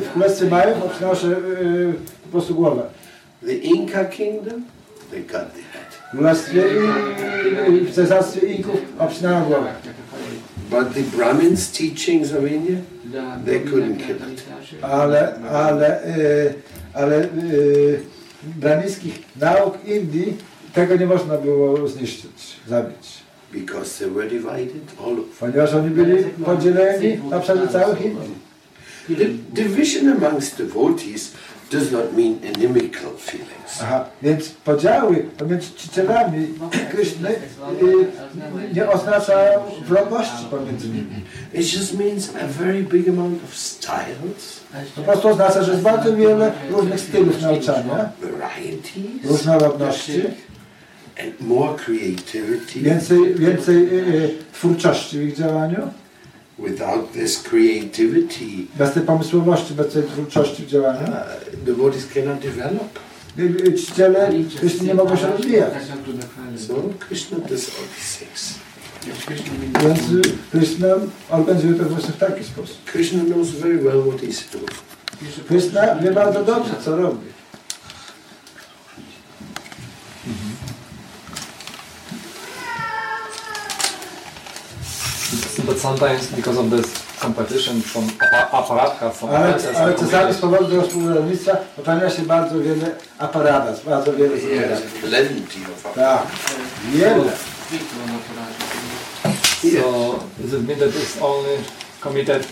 w Królestwie Majów obcinało się e, po prostu głowę. The Inca kingdom, they cut the head. W Królestwie i, w cesarstwie Inków obcinano głowę. But the Brahmins' teachings of India, They couldn't kill it. Ale, ale, e, ale e, branickich nauk Indii tego nie można było zniszczyć, zabić. Because they were divided all. Ponieważ oni byli podzieleni na przykład Indii. The division amongst devotees does not mean inimical feelings. Aha, więc podziały pomiędzy czcicielami Kryszny nie oznaczają wrogości pomiędzy nimi. It just means a very big amount of styles, Po prostu oznacza, że jest bardzo wiele różnych stylów nauczania, varieties, różnorodności, more creativity. więcej, więcej y, y, twórczości w ich działaniu. Without this creativity, Bez tej pomysłowości, bez tej twórczości w działaniu, uh, devotees cannot develop. y, czciciele Kryszny nie mogą się rozwijać. So Krishna does all these things. Więc Kryszna organizuje to właśnie w taki sposób. Krishna knows very well what he's doing. Kryszna wie bardzo dobrze, co robi. But sometimes because of this competition from apa- aparatka, from Ale, ale czasami z powodu współzawodnictwa popełnia się bardzo wiele aparatów, bardzo wiele has plenty of Tak, wiele. so does it mean that it's only committed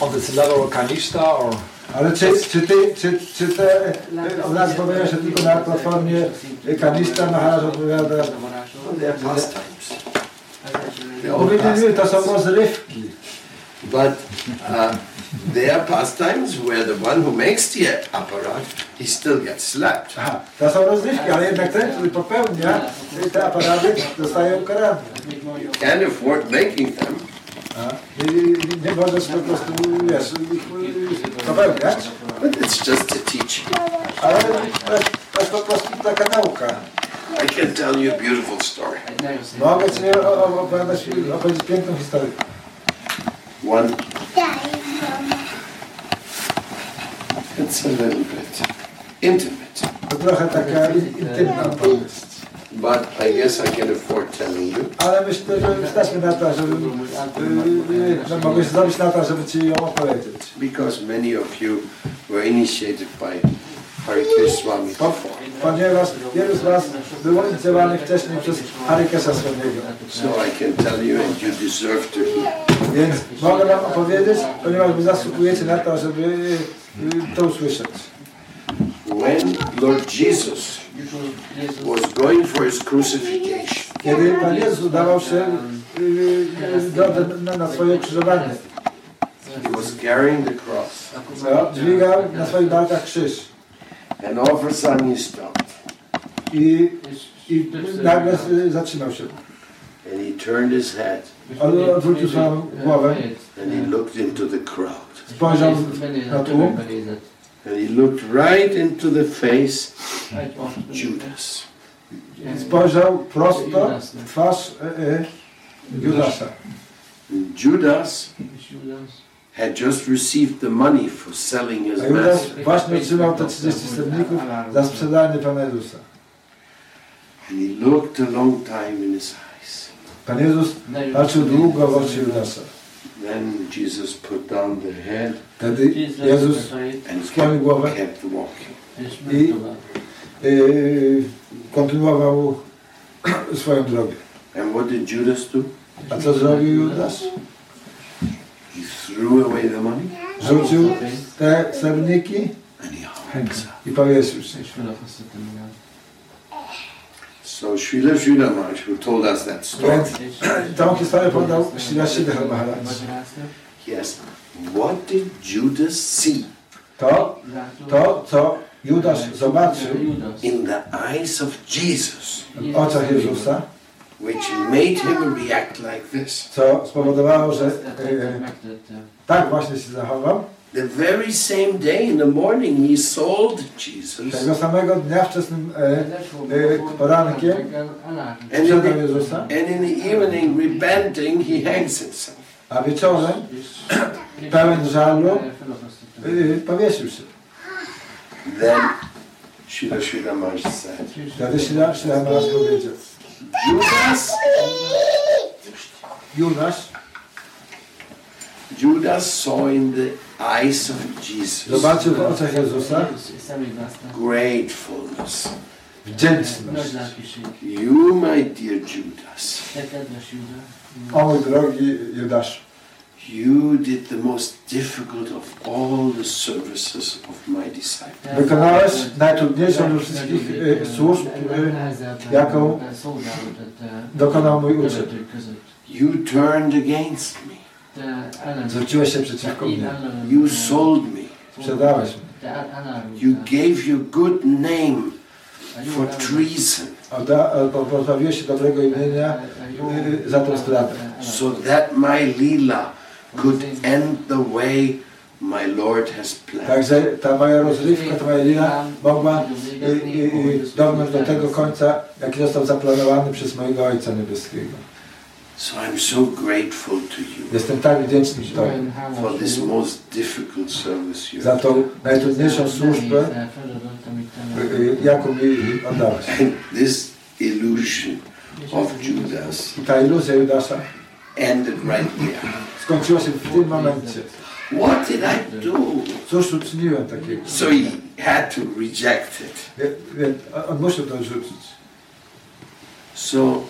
on this level Kanishta or? Ale czy, czy, ty, czy, czy te e, obrazy pojawiają się tylko na platformie Kanista, Maharaj odpowiada, Well, they are pastimes. They are all powiedzieli, to pastimes. But uh, they are pastimes where the one who makes the apparat, he still gets slapped. Aha, to są rozrywki, ale jednak ten, który popełnia te aparaty, dostaje ukarany. Can't afford making them, A, I i nie możesz po prostu, wiesz, popełniać, but it's just a teaching. ale to jest po prostu taka nauka. I can tell you a beautiful story. Mogę Ci o- o- opowiadać, opowiedzieć piękną historię. One, it's a little bit intimate, To trochę taka intymna opowieść. but I guess I can afford telling you. Ale myślę, że wystarczy na to, żeby y, y, no, mogę się zrobić na to, żeby Ci ją opowiedzieć. Because many of you were initiated by Hare Swami before. Ponieważ wielu z Was było inicjowanych wcześniej przez Harikesa Swamiego. So I can tell you and you deserve to. Więc mogę Wam opowiedzieć, ponieważ Wy zasługujecie na to, żeby y, to usłyszeć. When Lord Jesus was going for his crucifixion, Kiedy Pan Jezus udawał się y, y, na, swoje krzyżowanie, he was carrying the cross, dźwigał na swoich barkach krzyż and all of a sudden he stopped i, i nagle y, zatrzymał się. and he turned his head On odwrócił swoją głowę, and he looked into the crowd. spojrzał na tłum And he looked right into the face Judas. spojrzał prosto w twarz e, e, Judasza. Judas had just received the money for selling his A Judas master. właśnie otrzymał te 30 sterników za sprzedanie Pana Jezusa. And he looked a long time in his eyes. Pan Jezus patrzył długo w oczy Judasza. Then Jesus put down the head Wtedy Jezus and skłonił głowę kept walking. i kontynuował swoją drogę. And what did Judas do? A co zrobił Judasz? He threw away the money. Rzucił te srebrniki and he hung i powiesił się. So Srila Sridhar Maharaj, who told us that story, tą historię podał Srila Maharaj. yes, what did Judas see? To, to, co Judasz zobaczył in the eyes of Jesus, w oczach Jezusa, which made him react like this? co spowodowało, że e, tak właśnie się zachował. The very same day in the morning, he sold Jesus, Tego samego dnia wczesnym e, e, porankiem sprzedał Jezusa, and in the evening, repenting, he hangs himself. A wieczorem, pełen żalu, y, powiesił się. Then Shila Shila Maharaj said, Wtedy Sila Sila Maharaj powiedział, Judas, Judasz Judas saw in the eyes of Jesus zobaczył w oczach Jezusa? Gratefulness. wdzięczność. You, my dear Judas, O mój drogi Judaszu, you did the most difficult of all the services of my disciples. wykonałeś najtrudniejszą ze wszystkich y, służb, y, jaką dokonał mój uczeń. You turned against me. Zwróciłeś się przeciwko mnie, You sold me. sprzedałeś mnie. You gave your good name for treason Odda- albo pozbawiłeś się dobrego imienia y, y, za tę sprawę. so that my lila could end the way my Lord has planned. Także ta moja rozrywka, ta moja lila mogła y, y, y, dągnąć do tego końca, jaki został zaplanowany przez mojego Ojca Niebieskiego. So I'm so grateful to you Jestem tak wdzięczny Tobie for this most difficult service you za have tą najtrudniejszą służbę, y, y, jaką mi oddałeś. And this illusion of Judas I ta iluzja Judasza ended right there. skończyła się w tym momencie. What did I do? Cóż uczyniłem takiego? So he had to reject it. On musiał to odrzucić. So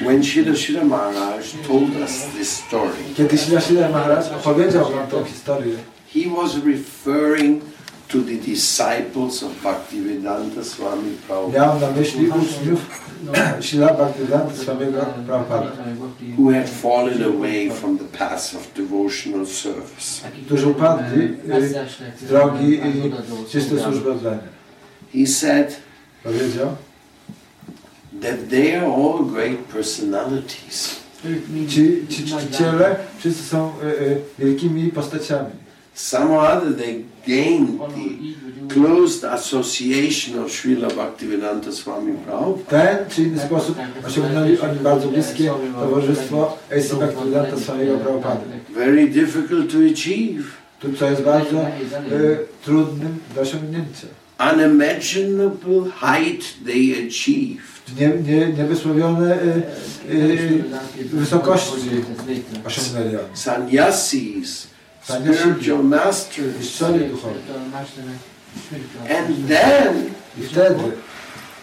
when Shila Shila Maharaj told us this story, Kiedy Sila Sila Maharaj opowiedział nam tą historię, he was referring to the disciples of Bhaktivedanta Swami Prabhupada miał na myśli uczniów Sila Bhaktivedanta Prabhupada, who had fallen away from the path of devotional service. którzy upadli y, z drogi czystej służby oddania. He said Powiedział, that they are all great personalities. ci, ci czciciele wszyscy są y, y, wielkimi postaciami. Somehow or other they gained the closed association of Srila Bhaktivedanta Swami Prabhupada. Ten czy inny sposób osiągnęli oni bardzo bliskie towarzystwo A.C. Bhaktivedanta swojego Prabhupada. Very difficult to achieve. Tu co jest bardzo y, trudnym do osiągnięcia. Unimaginable height they achieved. Nie, nie, niewysłowione y, y, wysokości osiągnęli oni. Sannyasis, spiritual masters. And then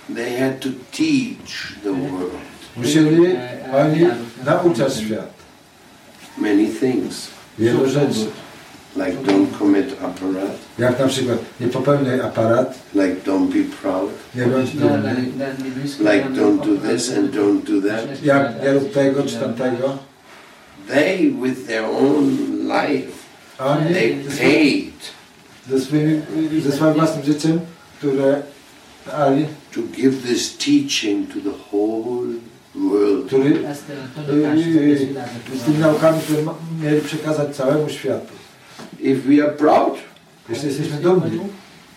they had to teach the world musieli oni nauczać świat many things, wielu rzeczy. like don't commit aparat, Jak na przykład nie popełniaj aparat, like don't be proud, nie bądź dumny, like don't do this and don't do that. jak nie rób tego czy tamtego. They, with their own life, A oni they paid ze, swoimi, ze swoim własnym życiem, które Ali, to give this teaching to the whole world. który z tymi naukami, które mieli przekazać całemu światu. If we are proud, Jeśli jesteśmy dumni,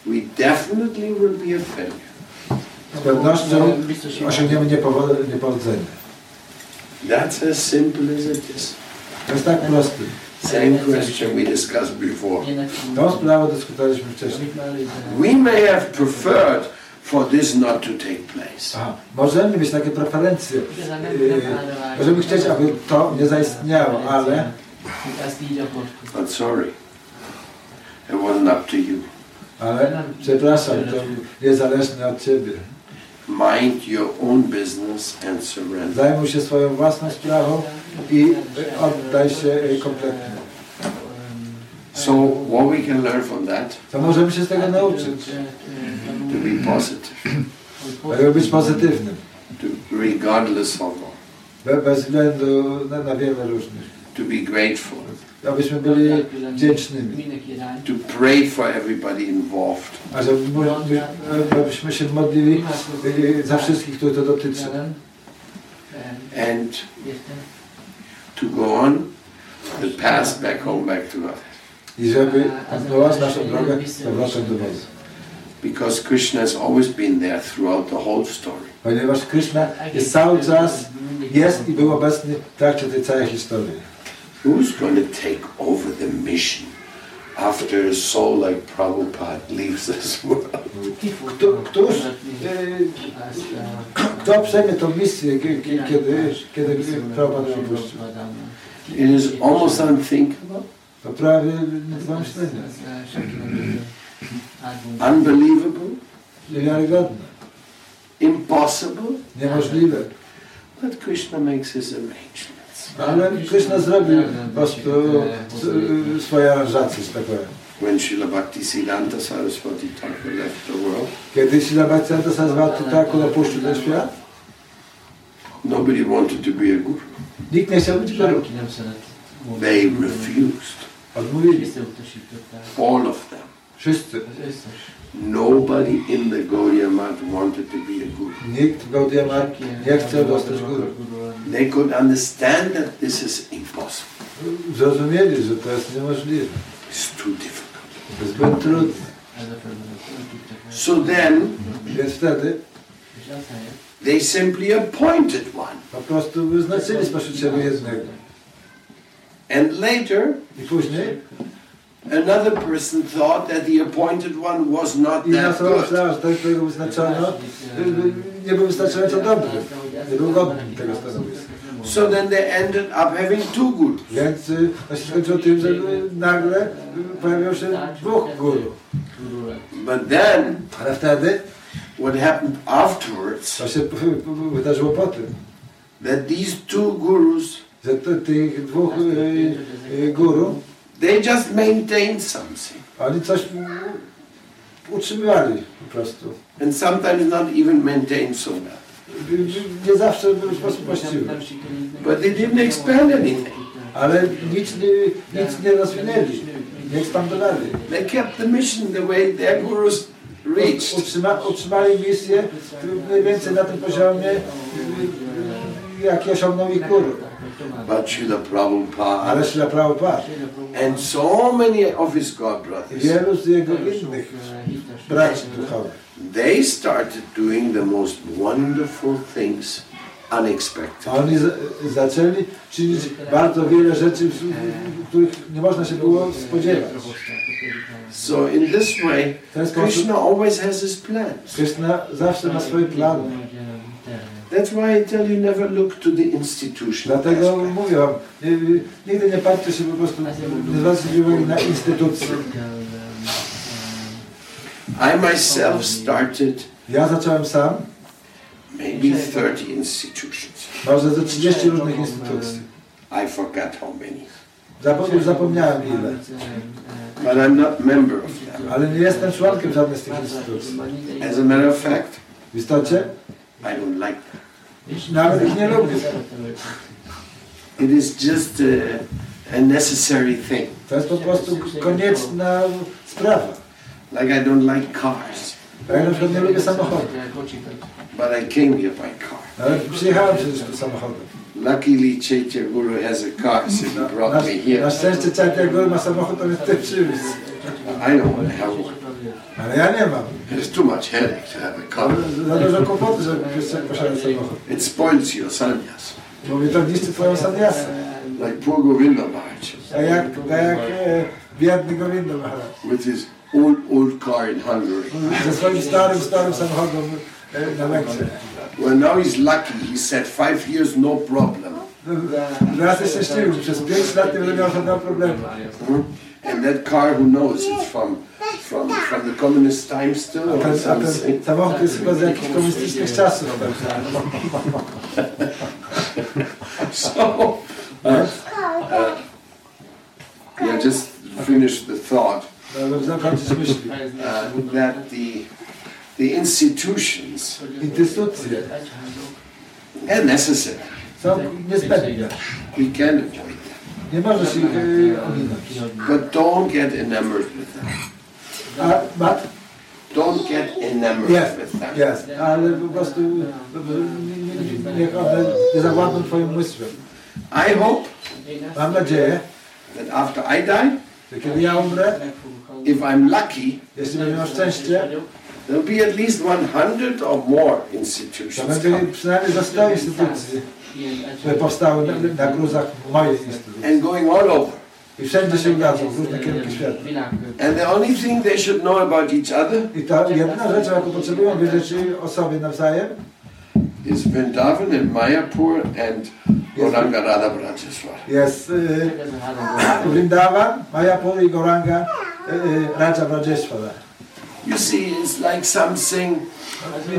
we definitely will be a failure. z pewnością osiągniemy niepowo- niepowodzenie. That's as simple as it is. To jest tak proste. Same question we discussed before. Tą sprawę dyskutowaliśmy wcześniej. We may have preferred for this not to take place. Aha. Możemy mieć takie preferencje. Yy, możemy chcieć, aby to nie zaistniało, ale But sorry, it wasn't up to you. Ale przepraszam, to niezależnie od Ciebie. Mind your own business and surrender. Zajmuj się swoją własną sprawą i oddaj się y, kompletnie. So, what we can learn from that, To możemy się z tego nauczyć. to be positive, Żeby być pozytywnym. to, regardless of all, Be- Bez względu na, na wiele różnych. to be grateful, Abyśmy byli wdzięcznymi. to pray for everybody involved, A żeby my- my- abyśmy się modlili za wszystkich, których to dotyczy. and to go on the path back home, back to God. I żeby kontynuować naszą drogę z powrotem do Boga. Because Krishna has always been there throughout the whole story. Ponieważ Krishna jest cały czas, jest i był obecny w trakcie tej całej historii. Who's going to take over the mission after a soul like Prabhupada leaves this world? Kto, któż, kto przejmie tą misję, kie- kie- kiedy, kiedy Prabhupada ją opuścił? It is almost unthinkable, To prawie nie dwa myślenia. unbelievable, Niewiarygodne, impossible, niemożliwe. but Krishna makes his arrangements. Ale Krishna zrobił po prostu e, swoje aranżacje, że tak powiem. When Srila Bhaktisiddhanta Saraswati Thakur left the world, Kiedy Sila Bhaktivedanta Saraswati Thakur opuścił ten świat, nobody wanted to be a guru. nikt nie chciał być guru. They refused. Odmówili. All of them. Wszyscy. Nobody in the Gaudiya Math wanted to be a guru. Nikt w Gaudiya Math nie chciał dostać guru. They could understand that this is impossible. Zrozumieli, że to jest niemożliwe. It's too difficult. To jest zbyt trudne. So then Więc wtedy they simply appointed one. po prostu wyznaczyli spośród siebie jednego. And later, I później another person thought that the appointed one was not that good. myślała, że ten, którego wyznaczono, nie był wystarczająco dobry. Nie był godny tego stanowiska. So then they ended up having two gurus. Więc y, to się skończyło tym, że y, nagle y, pojawiło się dwóch guru. But then, Ale wtedy what happened afterwards, to się p- p- wydarzyło po tym, that these two gurus, że to, tych dwóch y, y, guru, they just maintained something. oni coś utrzymywali po prostu. And sometimes not even maintained so well. Y, y, Nie zawsze w sposób właściwy. But they didn't expand anything. Ale nic nie, nic nie rozwinęli, nie ekspandowali. They kept the mission the way their gurus reached. Utrzyma, utrzymali misję mniej więcej na tym poziomie, y, y, jaki osiągnął ich guru. But Srila Prabhupada Śla Prabhupada and so many of his godbrothers, wielu z jego innych braci duchowych, they started doing the most wonderful things unexpected. oni zaczęli czynić bardzo wiele rzeczy, których nie można się było spodziewać. So in this way, Krishna always has his plans. Krishna zawsze ma swoje plany. That's why I tell you never look to the institutional Dlatego aspect. mówię wam, nie- nigdy nie patrzcie się po prostu, nie zwracajcie uwagi na instytucje. I myself started Ja zacząłem sam, maybe 30 institutions. może ze 30 różnych instytucji. I forgot how many. Zapomniałem ile, But I'm not member of them. ale nie jestem członkiem żadnej z tych instytucji. As a matter of fact, W istocie I don't like them. Nawet ich nie lubię. It is just a, a necessary thing. To jest po prostu konieczna sprawa. Like I don't like cars, Ja na przykład nie lubię samochodów, but I came here by car. ale przyjechałem przecież samochodem. Luckily, Chaitya Guru has a car, so he brought me na here. szczęście Czarny Góry ma samochód, to mnie tutaj przywiózł. I don't want to have one. Ale ja nie mam. There's too much headache to have a car. Za dużo kłopotu, żeby posiadać samochód. It spoils your sanyas. Bo mi to niszczy twoją saniasę. Like poor Govinda Maharaj Tak jak, tak jak e, biedny Govinda Maharaj. with his old, old car in Hungary. Ze swoim starym, starym samochodem e, na. Well, now he's lucky. He said five years, no problem. Teraz jest szczęśliwy, przez 5 lat nie będę miał żadnego problemu. And that car, who knows? It's from from from the communist times still A ten, a ten samochód jest chyba z jakichś komunistycznych czasów. So, uh, uh, yeah, just finish the thought Żeby zakończyć myśli. uh, that the the institutions are necessary. są niezbędne. We can avoid them, Nie możesz ich ominąć. but don't get enamored with them. A Mat? Don't get enamored Jest, with them. jest. Ale po prostu e, nie- nie- niech one nie zawładną twoim umysłem. I hope Mam nadzieję, that after I die, że kiedy ja umrę, if I'm lucky, jeśli będę miał szczęście, there'll be at least 100 or more to institutions będzie come. przynajmniej za 100 instytucji, które powstały na, na gruzach mojej instytucji. and going all over. I wszędzie się udadzą, w różne kierunki świata. And the only thing they should know about each other I ta jedna rzecz, jaką potrzebują wiedzieć o sobie nawzajem, is Vrindavan and Mayapur and Gauranga Radha Brajaswar. jest y, Vrindavan, Mayapur i Goranga y, y, Raja Vrajeshwara. You see, it's like something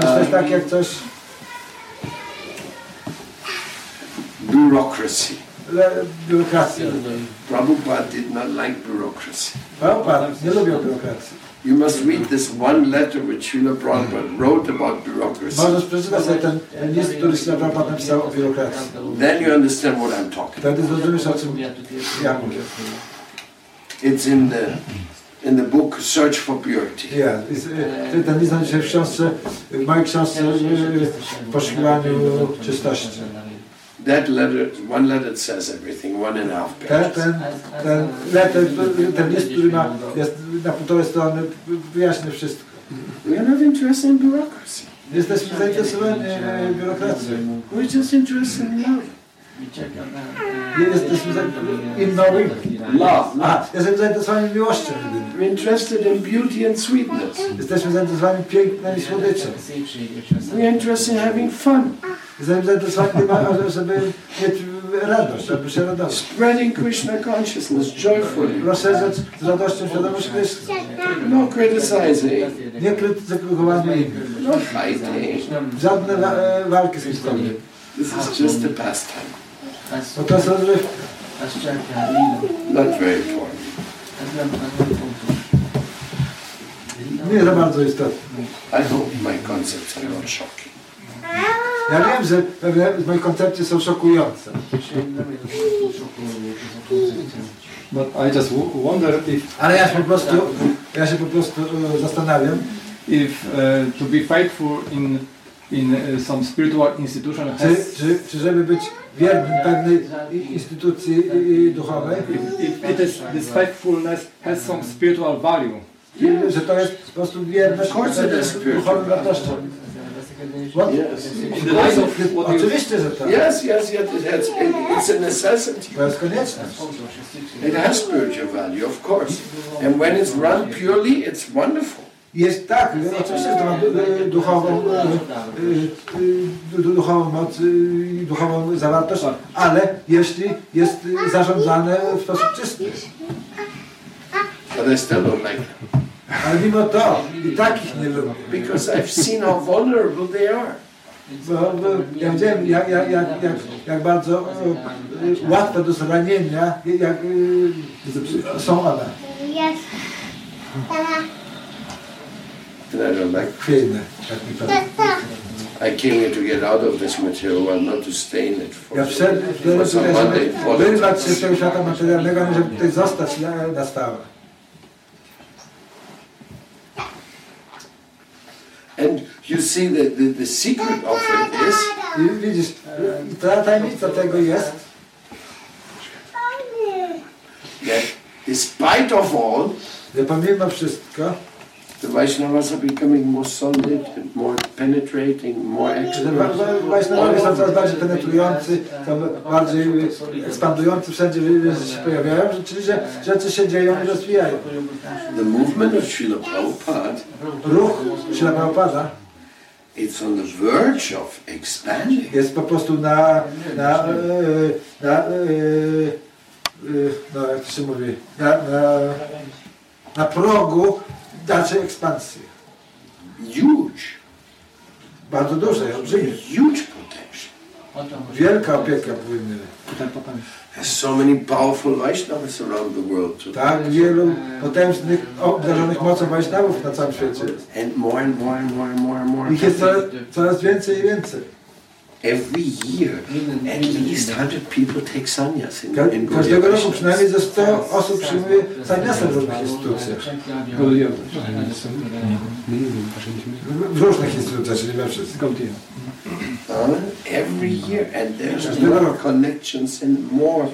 to jest tak jak coś, bureaucracy. Le, biurokracja. Prabhupada did not like bureaucracy. Prabhupada nie lubią biurokracji. You must read this one letter which Srila Prabhupada wrote about bureaucracy. Możesz przeczytać sobie ten ten list, który się Prabhupada napisał o biurokracji. Then you understand what I'm talking Wtedy zrozumiesz o czym ja mówię. It's in the in the book Search for Purity. Ja, i z- y, ten list znajdzie się w książce, w mojej książce w poszukiwaniu czystości. That letter, one letter says everything, one and a half Ten, pages. ten, ten, letter, ten list, który ma, jest na półtorej strony, wyjaśnia wszystko. We are not interested in bureaucracy. Jesteśmy zainteresowani biurokracją. We're just interested in love. Jesteśmy za, in knowing. Love. A, jesteśmy zainteresowani miłością jedynie. We're interested in beauty and sweetness. Jesteśmy zainteresowani pięknem i słodyczem. We're interested in having fun. Jesteśmy zainteresowani tym, żeby mieć radość, aby się radować. Spreading Krishna consciousness joyfully. Rozszerzać z radością świadomość Krishna. No criticizing. Nie krytykowanie innych. No fighting. Żadne wa walki z historią. This is just a pastime. Bo to jest rozrywka. Not very important. Nie za bardzo istotne. I hope my concepts are not shocking. Ja wiem, że pewne z moich koncepcji są szokujące. But I just w- wonder if, Ale ja się po prostu, ja się po prostu e, zastanawiam, if uh, to be faithful in in uh, some spiritual institution czy, has, czy, czy żeby być wiernym pewnej instytucji i- i duchowej, if it is this faithfulness has some spiritual value. i że to jest po prostu wierność it is spiritual. duchowym wartościom. What? Yes. In the light of what you Oczywiście, że tak. Yes, yes, yes. It has, it's a necessity. To jest konieczne. It has spiritual value, of course. And when it's run purely, it's wonderful. Jest tak, oczywiście, że to e, duchową, e, e, duchową moc i duchową zawartość, ale jeśli jest zarządzane w sposób czysty. But I still don't like them. Ale mimo to i tak ich nie lubię. Because I've seen how vulnerable they are. Bo, bo ja widziałem, jak, jak, jak, jak, jak bardzo e, łatwe do zranienia jak, e, są one. Yes. And Chwiejne, jak mi powiem. I came here to get out of this material world, not to stay in it for, Ja wszedłem for some Monday wyrwać się z tego świata materialnego, a żeby tutaj zostać na, na stałe. And you see that the, the secret of it is I widzisz, ta tajemnica tego jest, that despite of all, że pomimo wszystko, the Vaishnavas are becoming more solid more penetrating, more wa- Wajsznawowie są coraz bardziej penetrujący, są bardziej ekspandujący, wszędzie się pojawiają, że rzeczy się dzieją i rozwijają. The movement of Srila Prabhupada, Ruch Śla Prabhupada it's on the verge of expanding. jest po prostu na, na, e, na, e, e, no jak to się mówi, na, na, na progu dalszej ekspansji. Huge, Bardzo dużej, olbrzymiej. huge potential. Wielka opieka powinna. There's so many powerful Vaishnavas around the world today. Tak, wielu potężnych, obdarzonych mocą Wajsznawów na całym świecie. And more and more and more and more and more. Ich jest coraz, coraz więcej i więcej. Every year, at least 100 people take sannyas in, in każdego roku przynajmniej ze 100 osób przyjmuje sannyasem w różnych instytucjach. W różnych instytucjach, czyli we wszystkich. Uh, every year, and there's more roku. connections and more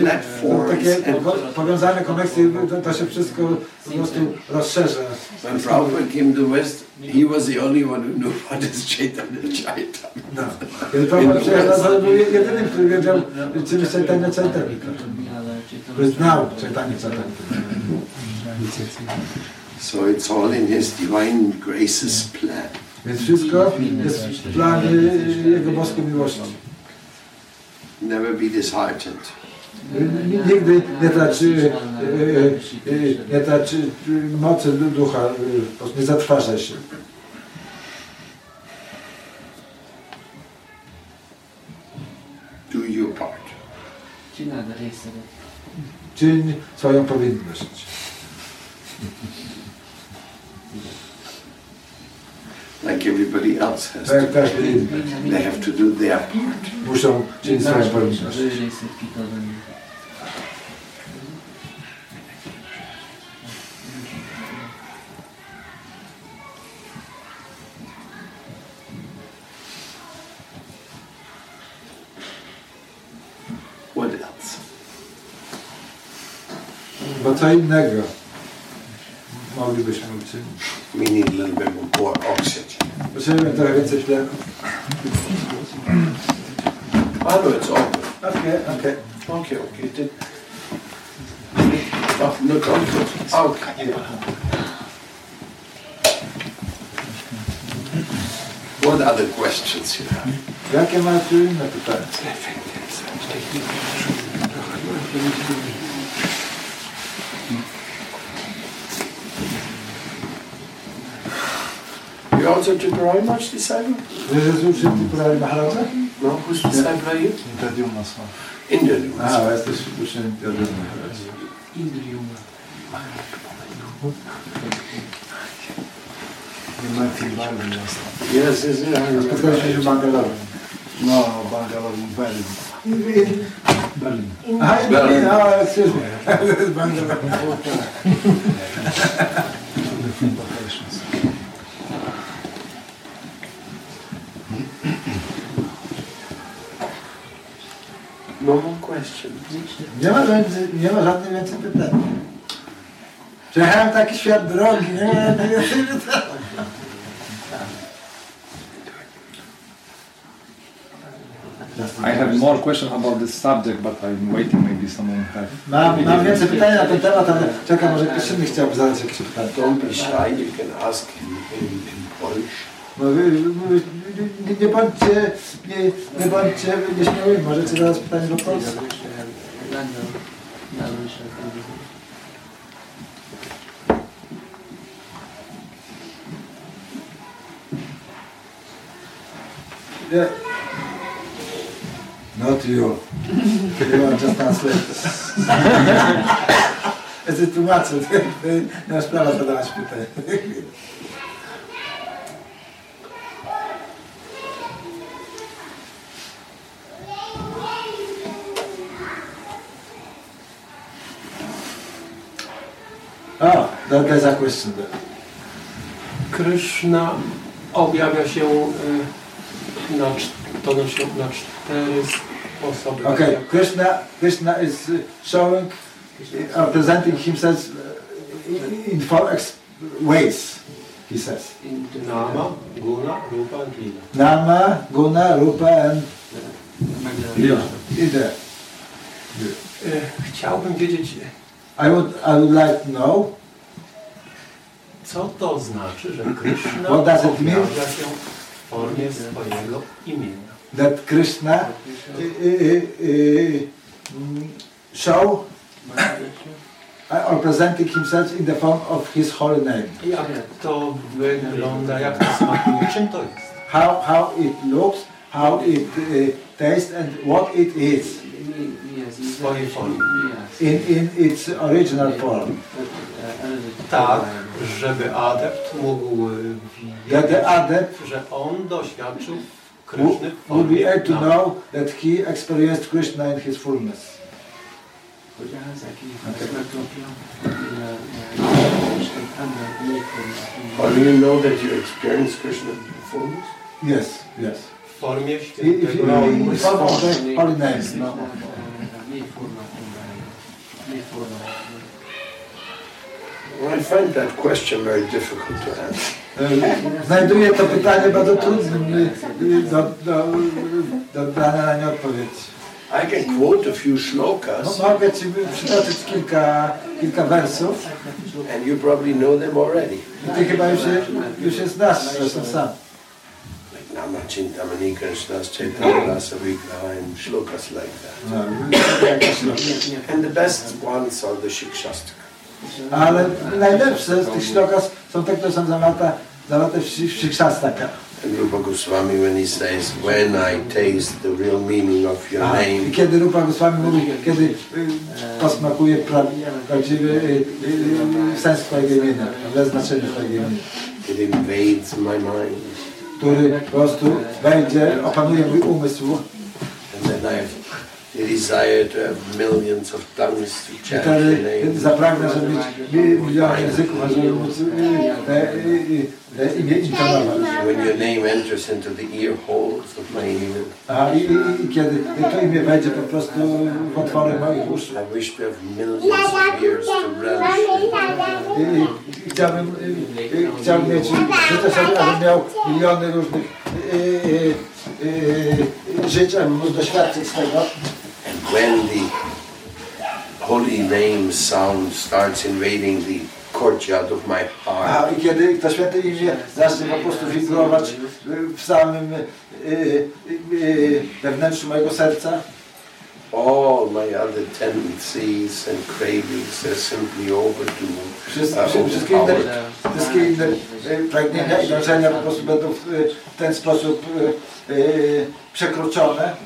platforms. takie powiązane koneksje, to, to się wszystko po prostu rozszerza. when Prabhupada came to West, he was the only one who knew what is Chaitanya Chaitanya. No. Kiedy Prabhupada przyjechał, to był jedynym, który wiedział, czym jest Chaitanya Chaitamika. Który znał Chaitanya Chaitamika. So it's all in his divine graces plan. Więc wszystko jest w planie Jego boskiej miłości. Never be disheartened. Nigdy nie traci, e, e, nie traci mocy ducha, e, po prostu nie zatrważa się. Do your part. Czyń swoją powinność. Like everybody else has Tak to. każdy inny. They have to do their part. Muszą czynić swoją powinność. Co innego moglibyśmy uczynić. We need a little bit more oxygen. Potrzebujemy trochę więcej tlenu. Oh no, it's open. Okej, okej. Okay, okay. Did... Oh, no, don't put. Okay. What other questions you have? Jakie macie inne pytania? How to deploy much disciple? Gesù se ti pravi Maharaj? Markus disciple you? Interview Masma. Interview. Ah, weißt du, ich bin Interview Maharaj. Interview Yes, yes, yes. Because she's Bangalore. No, Bangalore, Berlin. Berlin. Berlin. Berlin. Ah, excuse me. Bangalore. Nie ma, więcej, nie ma żadnych więcej pytań. Przejechałem taki świat drogi, nie ma żadnych więcej pytań. I have more questions about this subject, but I'm waiting. Maybe someone have. Mam, mam więcej pytań na ten temat, ale czekam, może ktoś inny chciałby zadać jakieś pytanie. Don't be shy, you can ask in, in, in Polish. No, wy, wy, nie, nie bądźcie, nie, nie bądźcie nieśmiałymi, możecie zadać pytanie po polsku. Ja, würde ich halt Yeah. Not you. you are just translate. Este tu mață, nu aș prea la să de la șpite. Oh, that, there's a question there. Kryszna objawia się y, na, to na, na cztery sposoby. Okay, Krishna, Krishna is uh, showing, uh, presenting himself uh, in, four ways, he says. Nama, Guna, Rupa and Lila. Nama, Guna, Rupa and Lila. Ida. Y, Chciałbym wiedzieć, I would, I would like to know co to znaczy, że Kryszna What does it mean? objawia się w formie swojego imienia. that Krishna uh, uh, uh, mm, show uh, or presenting himself in the form of his holy name. Jak to wygląda, jak to smakuje, czym to jest? How, how it looks, how it uh, tastes and what it is. In, in its original form. Tak, żeby adept mógł wiedzieć, że on doświadczył Krishna will be able to know that he experienced Krishna in his fullness. Okay. Or do you know that you experienced Krishna in fullness? Yes, yes. W formie I- If świętego you roku. in form of the holy names, no. Mély formában Mély. Well, I find that question very difficult to answer. E, Znajduję to pytanie bardzo trudnym y, y, do, do, do dania na nie odpowiedzi. I can quote a few No, shlokas, mogę Ci przytoczyć kilka, kilka wersów and you probably know them already. i Ty chyba już je, już je znasz, zresztą sam. Like Namachintamani Krishna's Chaitanya Rasa Vigraha and shlokas like that. And the best ones are the Shikshastra. Ale najlepsze z tych ślokas są te, które są zawarte, zawarte w Shri- w Shikshastaka. And Rupa Goswami, when he says, When I taste the real meaning of your A, I name, kiedy Rupa Goswami mówi, kiedy y, posmakuje pra, prawdziwy y, y, sens Twojego imienia, prawdziwe znaczenie Twojego imienia, it invades my mind. Który po prostu wejdzie, opanuje mój umysł And then I have the desire to have millions of tongues to i chant wtedy zapragnę, żeby mieć mi- milion języków, żeby móc te, te imię intonować. When your name enters into the ear holes of my ear, A, i, i, kiedy to imię wejdzie po prostu w otwory moich uszu. I wish to have millions of ears to relish chciałbym, i, chciałbym mieć, życzę sobie, abym miał miliony różnych y, y, y, y, abym mógł doświadczyć tego. When the holy name sound starts invading the courtyard of my A, heart, I kiedy to święte imię zacznie po prostu wibrować y, w samym y, y, y, we wnętrzu mojego serca, all my other tendencies and cravings are simply overdue, Wszystkie, uh, wszystkie inne, wszystkie inne y, pragnienia i dążenia po prostu będą w, w ten sposób y, przekroczone.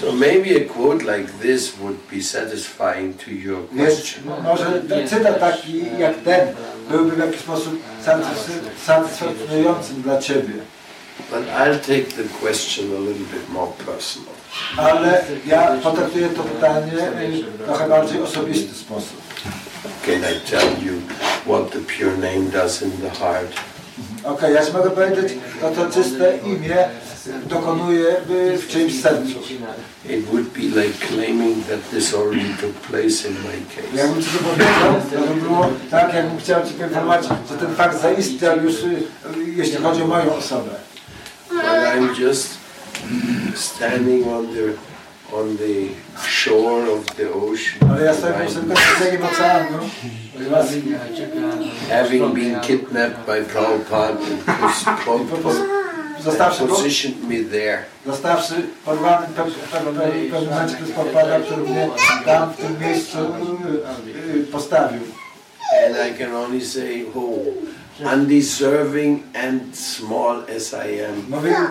So maybe a quote like this would be satisfying to your Więc question. może cytat taki jak ten byłby w jakiś sposób satysf- satysfakcjonującym dla Ciebie. But I'll take the question a little bit more personal. Ale ja potraktuję to pytanie w trochę bardziej osobisty sposób. Can I tell you what the pure name does in the heart? Okej, ja ci mogę powiedzieć, to to czyste imię dokonuje w czyimś sercu. It would be like claiming that this already took place in my case. Jakbym Ci to powiedział, to by było tak, jakbym chciał Ci poinformować, że ten fakt zaistniał już, y, jeśli chodzi o moją osobę. But I'm just standing on the on the shore of the ocean, Ale ja stoję po prostu tylko z brzegiem oceanu, ponieważ having been kidnapped by Prabhupada and pos- po- po- zostawszy, positioned me there. zostawszy porwany w pe- w pewnym w pewnym momencie przez podpada, który mnie tam w tym miejscu y, y, postawił. And I can only say, oh, undeserving and small as I am,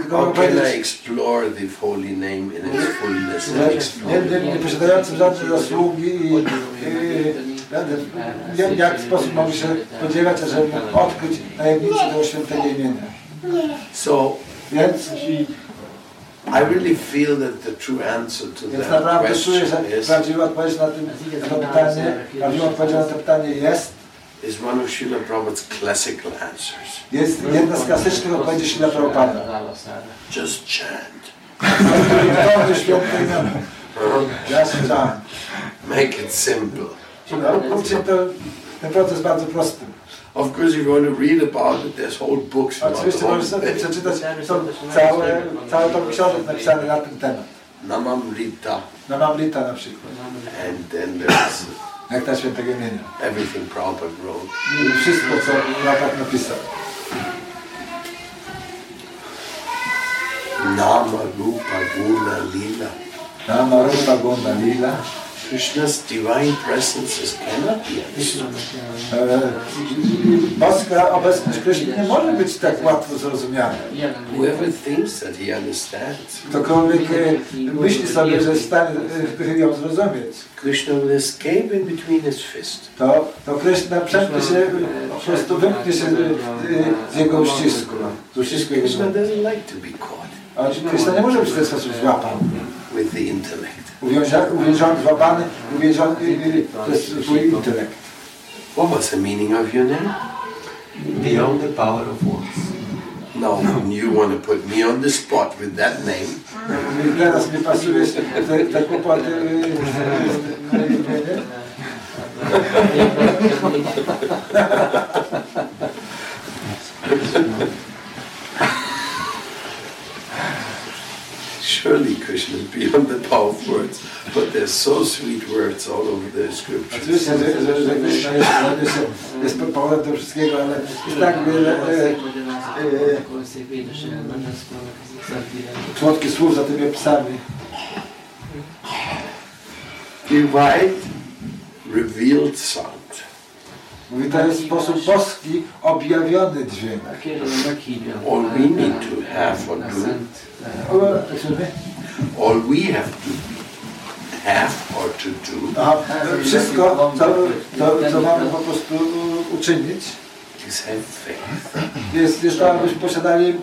how can I explore the holy name in its fullness and explore nie, nie posiadającym żadnej zasługi i y, będę- nie w jaki sposób mogę się spodziewać, żeby odkryć tajemnicę tego świętego imienia. So Więc, I really feel that the true answer to więc that naprawdę czuję, question że is, prawdziwa odpowiedź na, tym, na to pytanie, prawdziwa odpowiedź na to pytanie jest, is one of Srila Prabhupada's classical answers. jest jedna z klasycznych odpowiedzi Śla Prabhupada. Just chant. Wyglądy święte imiona. Jasne, tak. Make it simple. To, ten proces bardzo prosty. Of course, if you want to read about it, there's whole books about Oczywiście możesz sobie it. przeczytać, są całe, całe tom książek napisane na ten temat. Namamrita, Na Mamrita na przykład, and then there's jak ta świętego imienia. everything Prabhupada wrote. I wszystko, co Prabhupada napisał. Nama, Rupa, Guna, Lila. Nama Rupa Gunda Lila, Krishna's divine presences cannot be understood. E, Boska obecność Kryszny nie może być tak łatwo zrozumiana. Whoever thinks that he understands, Ktokolwiek e, myśli sobie, że jest e, ją zrozumieć, Krishna will escape in between his fists. to, to Kryszna przemknie się, po prostu wymknie się z jego uścisku. Z uścisku jego Krishna doesn't like to be caught A Kryszna nie może być w ten sposób złapany. with the intellect. Uwięziony, uwięziony złapany, uwięziony e, przez swój intelekt. What was the meaning of your name? Beyond the power of words. No, you want to put me on the spot with that name. Teraz mi pasuje te, kłopoty e, e, Surely Krishna is beyond the power of words, but there's so sweet words all over the scriptures. Oczywiście, że, że, że Kryszna jest, jest, jest powodem tego wszystkiego, ale jest tak wiele e, e, słodkich słów za tymi opisami. Divine, revealed sound. Mówi, to jest sposób boski, objawiony dźwięk. All we need to have or do? All we have to have or to do Aha, wszystko, co, co, co mamy po prostu uczynić, is have faith jest, jest to, abyśmy posiadali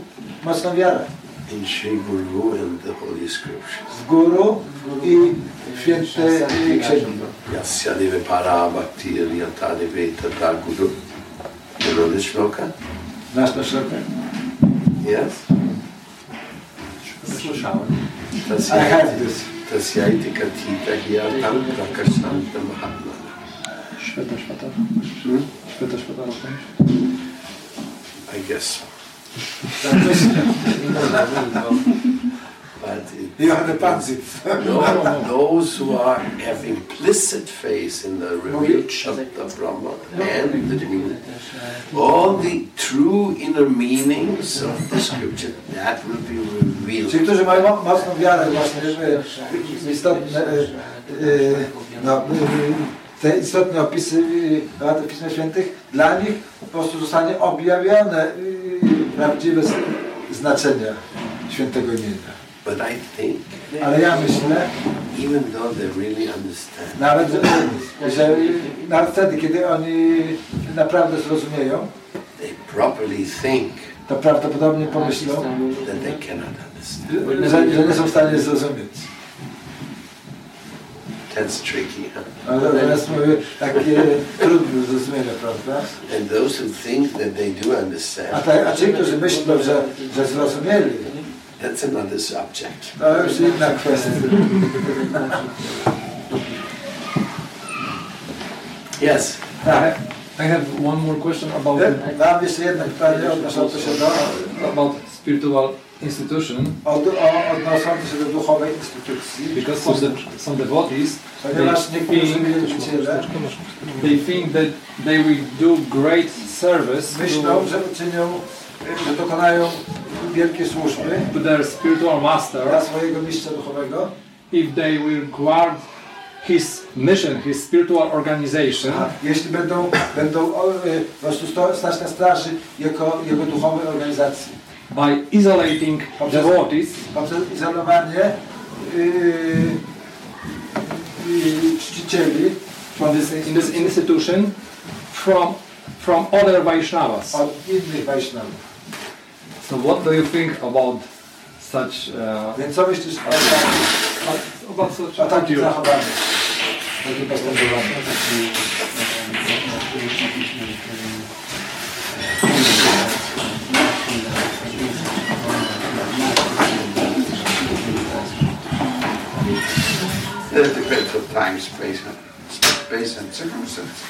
mocną wiarę in Sri Guru and the Holy Scriptures. w Guru i święte księgi. Yasya deve para bhakti yata deve tata guru. You know this shloka? Znasz to szlokę? Yes? müssen schauen. Das ja, das, das hier dann Kasanta Mahatma. Später, später. Hm? Später, später noch I guess. But it, Johanny Panzy. no, those who are have implicit faith in the revealed Shabda Brahma and the all the true inner meanings of the scripture, that will be revealed. Ci, którzy mają mo- mocną wiarę właśnie w istotne, e, e, no, te istotne opisy e, w Pismach Świętych, dla nich po prostu zostanie objawione prawdziwe znaczenie świętego imienia. But I think, Ale ja myślę, even though they really understand, nawet, że, nawet wtedy, kiedy oni naprawdę zrozumieją, they properly think to prawdopodobnie pomyślą, that they cannot understand. że, że nie są w stanie zrozumieć. That's tricky, huh? Prawda? And those who think that they do A, understand, te, a ci, którzy myślą, że, że zrozumieli, That's another subject. No, it's not question. yes. I have one more question about about spiritual institution. Because some, some devotees they think, they think that they will do great service. To, dokonają wielkie służby to their spiritual master dla swojego mistrza duchowego, if they will guard his mission, his spiritual organization a jeśli będą, będą o, y, po prostu sto, stać na straży jego, jego duchowej organizacji. by isolating devotees poprzez izolowanie yy, yy, czcicieli from this, in this institution from from other Vaishnavas. od innych Wajsznawów. So what do you think about such uh, Więc co myślisz o, about such o takim attitude? zachowaniu, takim postępowaniu? It depends on time, space, and space and circumstance.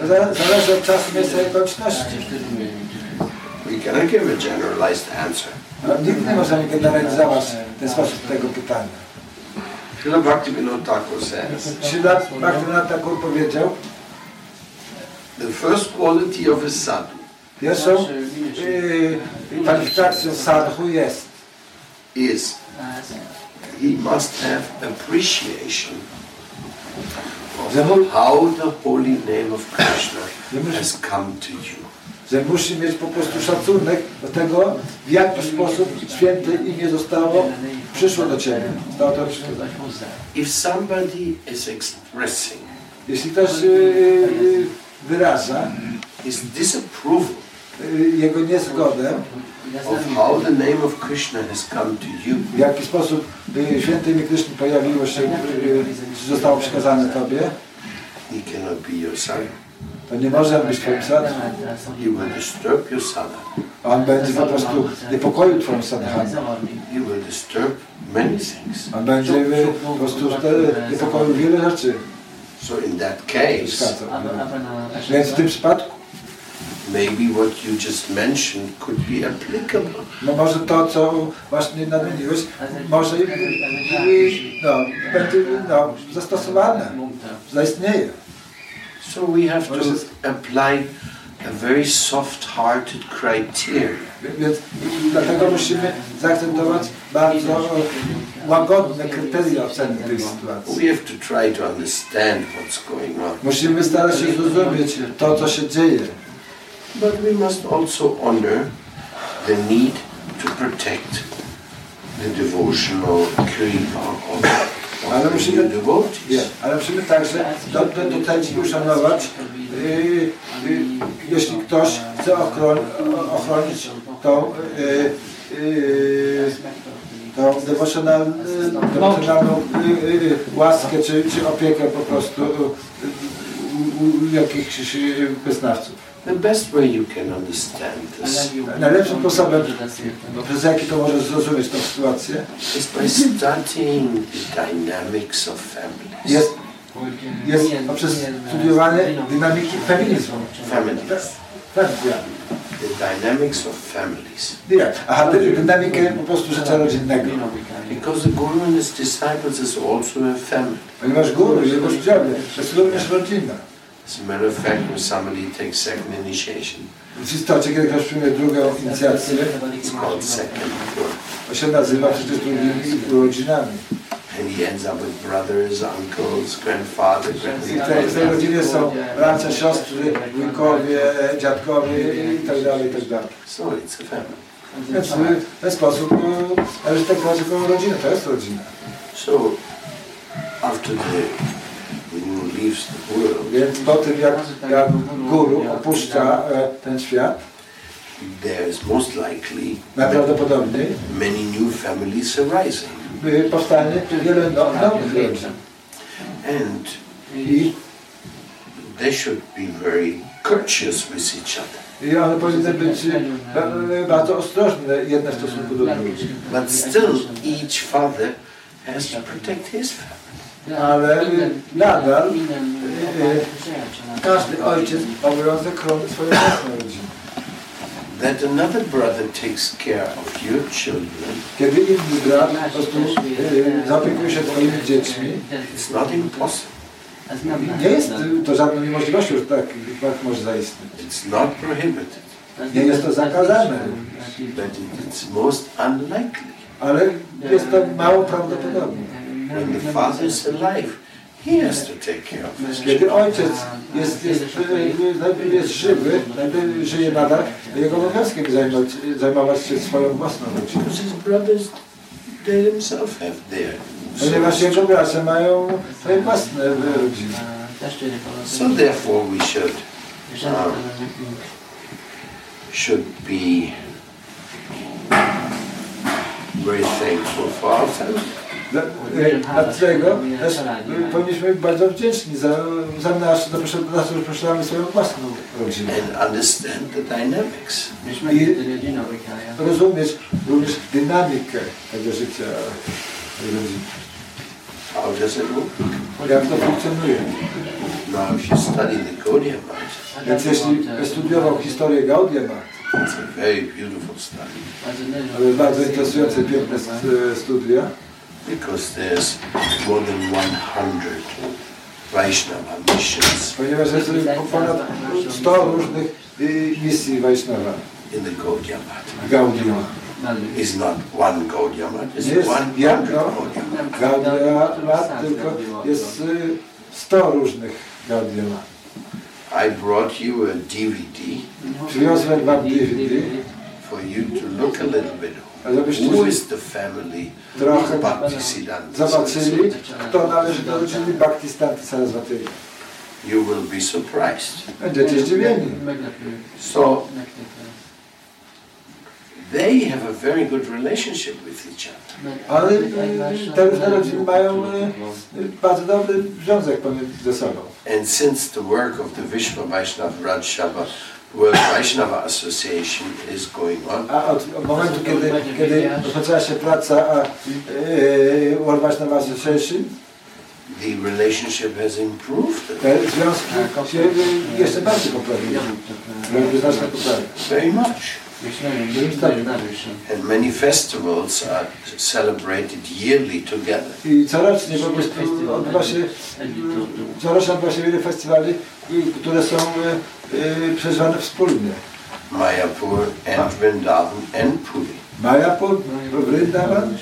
No, zale- Zależy od czasu, miejsca i okoliczności. We cannot give a generalized answer. No, nikt nie może generalizować w ten sposób tego pytania. Srila Bhaktivinoda Thakur says, Srila Bhaktivinoda Thakur powiedział, the first quality of a sadhu pierwszą yy, kwalifikacją sadhu jest is he must have appreciation Że, mu, how the holy name of Krishna has come to you. Że musi mieć po prostu szacunek do tego, w jaki sposób święte imię zostało, przyszło do Ciebie. Stało to przyszło. If somebody is expressing Jeśli ktoś y, y, wyraża his disapproval y, jego niezgodę, of how the name of Krishna has come to you, w jaki sposób y, święte imię Kryszny pojawiło się, y, zostało przekazane Tobie, he cannot be your son. To nie może być Twoim sadhą. He will disturb your sadhana. On będzie po prostu niepokoił Twoją sadhanę. He will disturb many things. On będzie y, po prostu niepokoił wiele rzeczy. So in that case. Więc w tym przypadku, maybe what you just mentioned could be applicable. no może to, co właśnie nadmieniłeś, może y, y, no, będzie no, zastosowane, zaistnieje. So we have to apply a very soft-hearted criteria. Więc dlatego musimy zaakcentować bardzo łagodne kryteria oceny tej sytuacji. We have to try to understand what's going on. Musimy starać się zrozumieć to, co się dzieje. But we must also honor the need to protect the devotional kripa of, Ale musimy- ale musimy także do, do, docenić i uszanować, yy, yy, jeśli ktoś chce ochron, ochronić tą, yy, yy, tą devotional, yy, devotionalną yy, łaskę czy, czy opiekę po prostu yy, jakichś yy, wyznawców. The best way you can understand this Najlepszym sposobem, przez jaki to może zrozumieć tę sytuację, is by studying the dynamics of families. jest, jest poprzez studiowanie dynamiki feminizmu. Families. Tak, ja. The dynamics of families. Nie, aha, dy- dynamikę po prostu życia rodzinnego. Because the Guru and his disciples is also a family. Ponieważ guru, jego uczniowie, to jest również rodzina. As a matter of fact, when somebody takes second initiation, W istocie, kiedy ktoś przyjmie drugą inicjację, it's called second birth. to się nazywa przecież drugimi rodzinami. And he ends up with brothers, uncles, grandfather, I w tej, w tej rodzinie są bracia, siostry, wujkowie, dziadkowie i tak dalej, i tak dalej. So it's a family. Więc w ten sposób należy traktować jako rodzinę, to jest rodzina. So after the leaves the world, Więc po tym, jak, jak guru opuszcza e, ten świat, there's most likely najprawdopodobniej many new families arising. powstanie wiele no, nowych rodzin. And I, they should be very courteous with each other. I one powinny być ba- bardzo ostrożne jedne w stosunku do drugich. But still, each father has to protect his family. Ale y, nadal każdy ojciec obowiązek chronić swoją własną rodzinę. That another brother takes care of your children, Kiedy inny brat po prostu zaopiekuje się twoimi dziećmi, it's not impossible. nie jest to żadną niemożliwością, że tak, tak może zaistnieć. It's not prohibited, Nie jest to zakazane, but it- it's most unlikely. ale jest to mało prawdopodobne. When the father is alive, he has to take care of his Kiedy children. ojciec jest, jest, jest, jest żywy, jakby żyje nadal, jego obowiązkiem zajmować, zajmować się swoją własną rodziną. His brothers, themselves have their. Ponieważ jego bracia mają swoje własne rodziny. So therefore we should um, should be very thankful for our family. Dla- Dlatego też y, powinniśmy być bardzo wdzięczni za, za nasz, za to, że posiadamy swoją własną rodzinę. and understand the dynamics. Rozumieć również dynamikę tego życia rodziny. How does it work? Jak to funkcjonuje. Now, if you study the Gaudiya Więc jeśli studiował historię Gaudia ma, it's a very beautiful study to jest bardzo interesujące, piękne st- studia, because there's more than 100 Vaishnava missions ponieważ jest ponad 100 różnych misji Vaishnava in the Gaudiya ma. It's not one Gaudiya Math, it's jest 100 jedno Gaudiya Math. Gaudia ma, tylko jest y, 100 różnych Gaudium. I brought you a DVD Przywiozłem wam DVD, for you to look a little bit. Family trochę zobaczyli, Saraswati? kto należy do rodziny Bhaktistanty Saraswatego. You will be surprised. Będziecie zdziwieni. So they have a very good relationship with each other. Ale y, te różne rodziny mają y, bardzo dobry związek pomiędzy sobą. And since the work of the Vishwa Vaishnava Raj World Vaishnava Association is going on, A od, od momentu, kiedy, kiedy rozpoczęła się praca a, y, World Vaishnava Association, the relationship has improved te związki się y, jeszcze bardziej poprawiły. Robiły znaczne poprawy. very much. Tak. And many festivals are celebrated yearly together. I corocznie po prostu odbywa się, corocznie odbywa się wiele festiwali, które są y, y, przeżywane wspólnie. Mayapur and Vrindavan and Puri. Mayapur, Vrindavan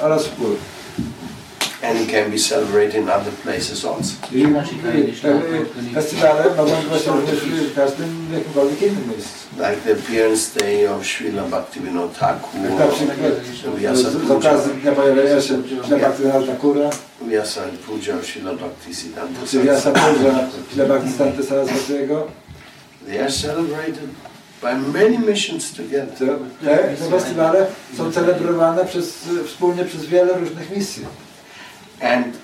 oraz Pur. And it can be celebrated in other places also. I, festiwale mogą się w każdym jakimkolwiek innym miejscu. Like the appearance day of Srila Bhaktivinoda Thakur, Jak na przykład Vyasa z, Puja, okazji Dnia Vyasa of Srila Bhaktisiddhanta czy Vyasa. Puja Saraswatiego. They are celebrated by many missions together. Te, te festiwale są celebrowane przez, wspólnie przez wiele różnych misji. And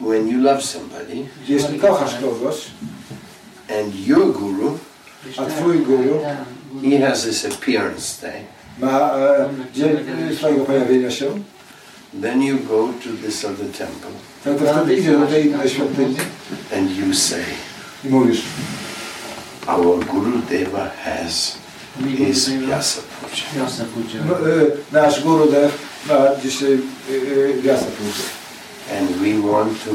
when you love somebody Jeśli kochasz kogoś, and your guru, a twój guru he has this appearance day, ma e, dzień swojego pojawienia się, then you go to this other temple. No to wtedy idziesz do tej innej świątyni. and you say, i mówisz, Our Guru Deva has his Vyasa Puja. no, e, nasz guru Dev ma dzisiaj Vyasa Puja. And we want to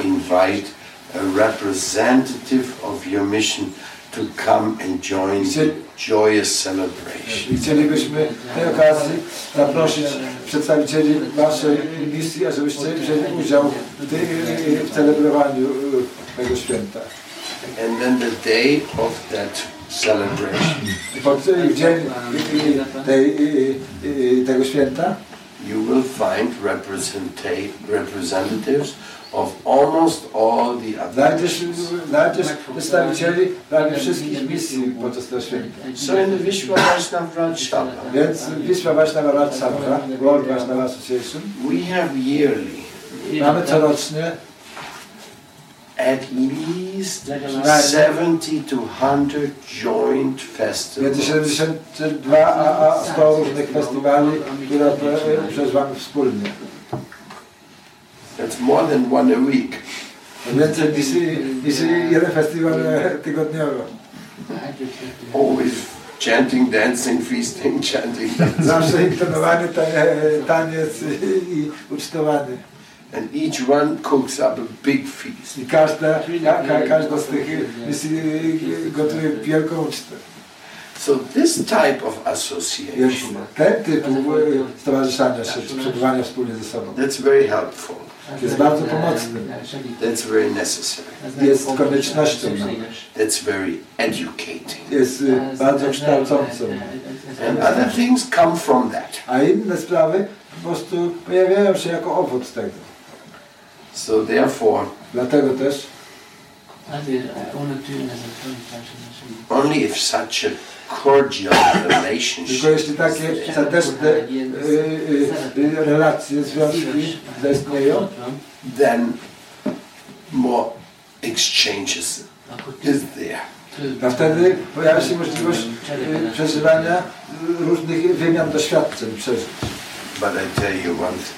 invite a representative of your mission to come and join the joyous celebration. I chcielibyśmy tej okazji zaprosić przedstawicieli waszej misji, ażebyście wzięli udział w, tej, w celebrowaniu e, tego święta. And then the day of that celebration, I dzień tej, e, e, tego święta you will find representatives of almost all the other znajdziesz, missions. znajdziesz przedstawicieli prawie wszystkich misji podczas tego święta. So in the Vishwa Vaishnava Raj Sabha, Więc Wisła Vaishnava Raj Sabha, World Vaishnava Association, we have yearly. Mamy corocznie at least 70 to 100 joint między festivals 72 a, a 100 różnych festiwali, które e, przeżywamy wspólnie. That's more than one a week. Więcej niż, jeden festiwal tygodniowo. Always chanting, dancing, feasting, chanting, dancing. Zawsze intonowany ta, e, taniec i, ucztowany. And each one cooks up a big feast. I każda, ka, ka, każda z tych misji e, gotuje wielką ucztę. So this type of association, ten typ e, stowarzyszania się, czy przebywania wspólnie ze sobą that's very helpful. jest bardzo pomocny. That's very necessary. Jest koniecznością. That's very educating. Jest bardzo kształcącą. And other things come from that. A inne sprawy po prostu pojawiają się jako owoc tego. So therefore, Dlatego też only if such a cordial relationship Tylko jeśli takie serdeczne y, y, y, relacje, związki zaistnieją, then more exchanges is there. to wtedy pojawia się możliwość przeżywania różnych wymian doświadczeń, przeżyć. But I tell you one thing.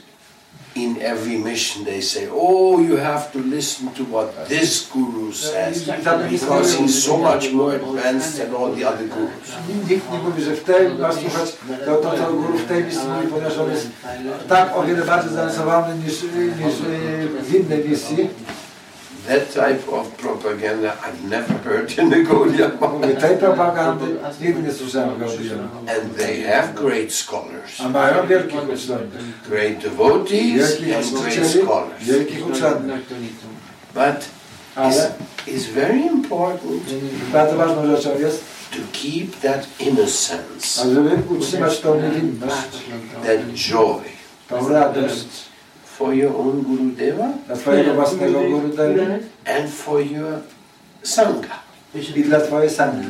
in every mission they say, oh, you have to listen to what this guru says because he's so much more advanced than all the other gurus. Nikt nie mówi, że w tej słuchać to, to, co guru w tej misji mówi, ponieważ on jest tak o wiele bardziej zaawansowany niż, niż w innej misji. That type of propaganda I've never heard in Nagoya. Mówię, tej propagandy nigdy nie słyszałem w Gaudium. And they have great scholars, A mają wielkich uczonych. great devotees, and great scholars. wielkich. But it's, Ale it's very important bardzo ważną rzeczą jest, to keep that innocence, żeby utrzymać tą niewinność, that joy tą radość for your own Gurudeva dla Twojego własnego Gurudeva and for your Sangha. i dla Twojej sangi.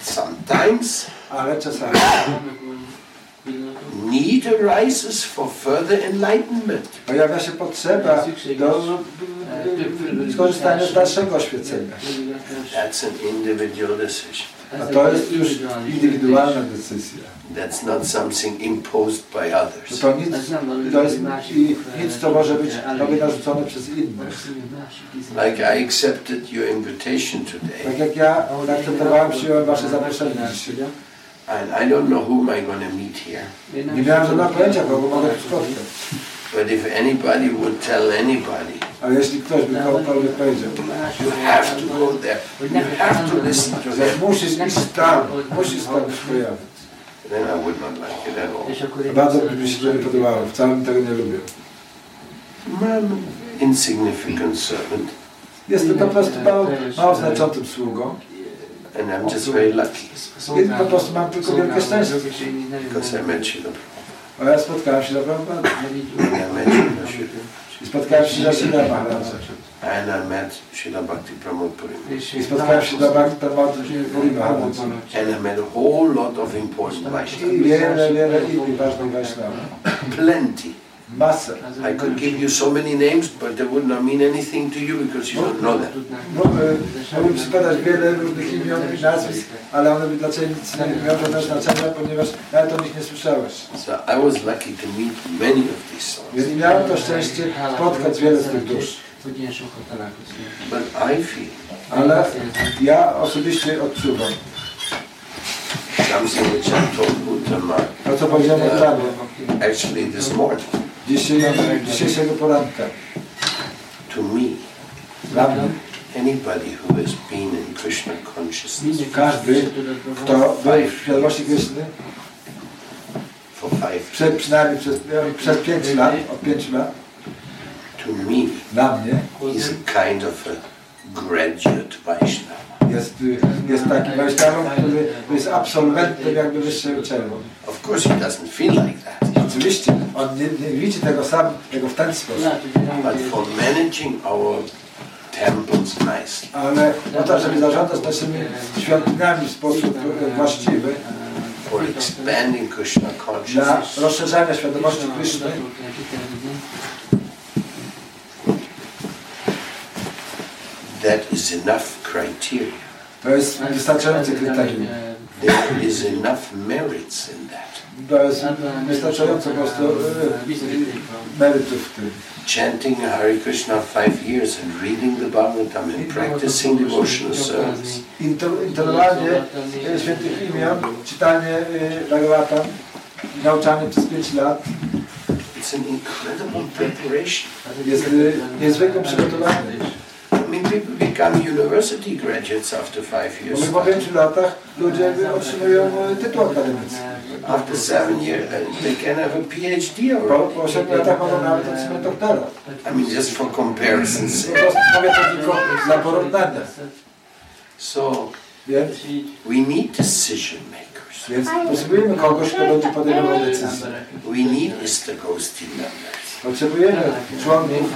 Sometimes Ale czasami need arises for further enlightenment. pojawia się potrzeba do skorzystania z dalszego oświecenia. That's an individual decision. A to jest już indywidualna decyzja. That's not something imposed by To, others. to nic, to jest nic, co może być tobie narzucone przez innych. Like I accepted your invitation Tak today, jak ja zaakceptowałem, przyjąłem Wasze zaproszenie dzisiaj. And I don't know whom I'm going to meet here. Nie miałem żadnego pojęcia, kogo mogę spotkać. But if anybody would tell anybody, Ale jeśli ktoś by komukolwiek powiedział, you have to go there, you have to listen to him, musisz iść tam, musisz tam się pojawić. then I would not like it at all. Bardzo by mi się to nie podobało, wcale tego nie lubił. I'm an insignificant servant, Jestem po prostu mało, mało znaczącym sługą and I'm just very lucky i po prostu mam tylko wielkie szczęście. because I met Srila A ja spotkałem się na Prabhupada Prabhupada, I met Srila Srila, i spotkałem się na Shila Maharaja and I met Srila Bhakti Pramod Puri, i spotkałem się na Bhakta Puri Maharaja and I met a whole lot of important i wiele, wiele innych ważnych Wajsznawów. plenty. Masę. I could give you so many names, but they would not mean anything to you because you don't know them. Mógłbym mógłbym przypadać wiele różnych imion i nazwisk, ale one by dla Ciebie nic nie miały żadnego znaczenia, ponieważ nawet o nich nie słyszałeś. So I was lucky to meet many of these souls. Więc miałem to szczęście spotkać wiele z tych dusz. But I feel Ale ja osobiście odczuwam something which I told Uttama to, co powiedziałem rano, actually this morning. Dzisiejszego poranka. To me, Dla mnie anybody who has been in Krishna consciousness każdy, kto był w świadomości prze, years, przynajmniej przez, przez 5 lat, od 5 lat, to me, dla mnie. is a kind of a graduate Vaishnava. Jest, jest takim Wajsznawą, który jest absolwentem jakby wyższej uczelni. Of course, he doesn't feel like that. Oczywiście, on nie, nie widzi tego sam, tego w ten sposób. But for managing our temples nicely, Ale po to, żeby zarządzać naszymi świątyniami w sposób e, właściwy, for expanding Krishna dla consciousness, rozszerzania świadomości Kryszny, that is enough criteria. to jest wystarczające kryterium. There is enough merits in that. To jest wystarczająco po prostu merytów w tym. Chanting Hare Krishna five years and reading the Bhagavatam and practicing devotional service. Inter- Intonowanie e, świętych imion, czytanie e, Bhagavatam, nauczanie przez 5 lat It's an incredible preparation. jest niezwykłym przygotowaniem. I mean, people become university graduates after five years. my po 5 latach ludzie otrzymują tytuł akademicki. After seven years, uh, they can have a PhD Po, already. po 7 latach mogą nawet otrzymać doktorat. I mean, just for comparison's Po sake. prostu mówię to tylko dla porównania. So Więc, we need decision makers. więc potrzebujemy kogoś, kto będzie podejmował decyzje. We need Istagosti members. Potrzebujemy członków,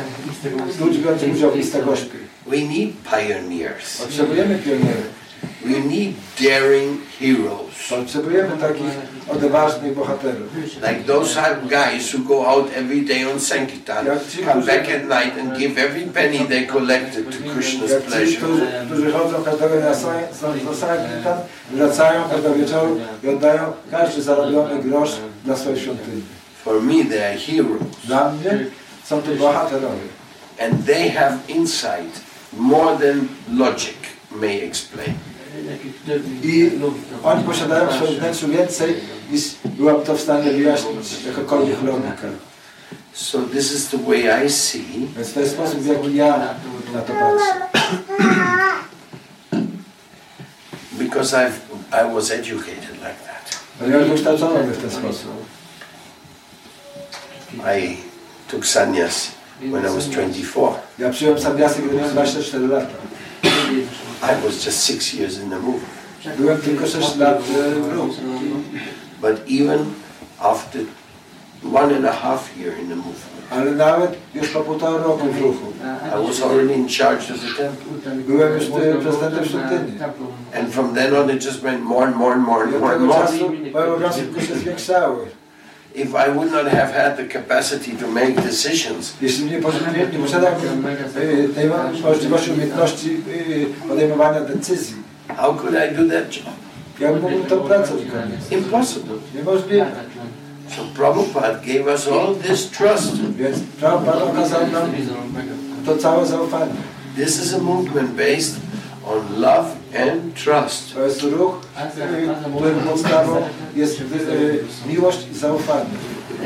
ludzi biorących udział w listach. We need pioneers. Potrzebujemy pionierów. We need daring heroes. Potrzebujemy takich odważnych bohaterów. Like those are guys who go out every day on Sankirtan, come back at night and give every penny they collected to Krishna's pleasure. którzy, którzy chodzą każdego dnia do Sankirtan, wracają każdego wieczoru i oddają każdy zarobiony grosz dla swojej świątyni. For me, they are heroes. Dla mnie są. And they have insight more than logic may explain. I oni posiadają w swoim wnętrzu więcej niż byłaby to w stanie wyjaśnić jakakolwiek logika. So this is the way I see. Więc to jest sposób, w jaki ja na to patrzę. Because I've, I was educated like that. Ponieważ wykształcono mnie w ten sposób. I took sannyas when I was 24. Ja przyjąłem sannyasy, gdy miałem 24 lata. I was just six years in the movement. Byłem tylko 6 lat w ruchu. But even after one and a half year in the movement, Ale nawet już po półtora roku w ruchu. I was already in charge of the temple. Byłem już prezydentem świątyni. And from then on, it just went more and more and more and more and tego more. czasu moje obowiązki tylko się zwiększały. If I would not have had the capacity to make decisions, Jeśli nie, nie, nie posiadałbym tej możliwości, umiejętności podejmowania decyzji, how could I do that job? jak mógłbym tę pracę wykonać? Impossible. Niemożliwe. So Prabhupada gave us all this trust. Więc Pan Pan okazał nam to całe zaufanie. This is a movement based on love and trust. To jest ruch, którego podstawą jest e, miłość i zaufanie.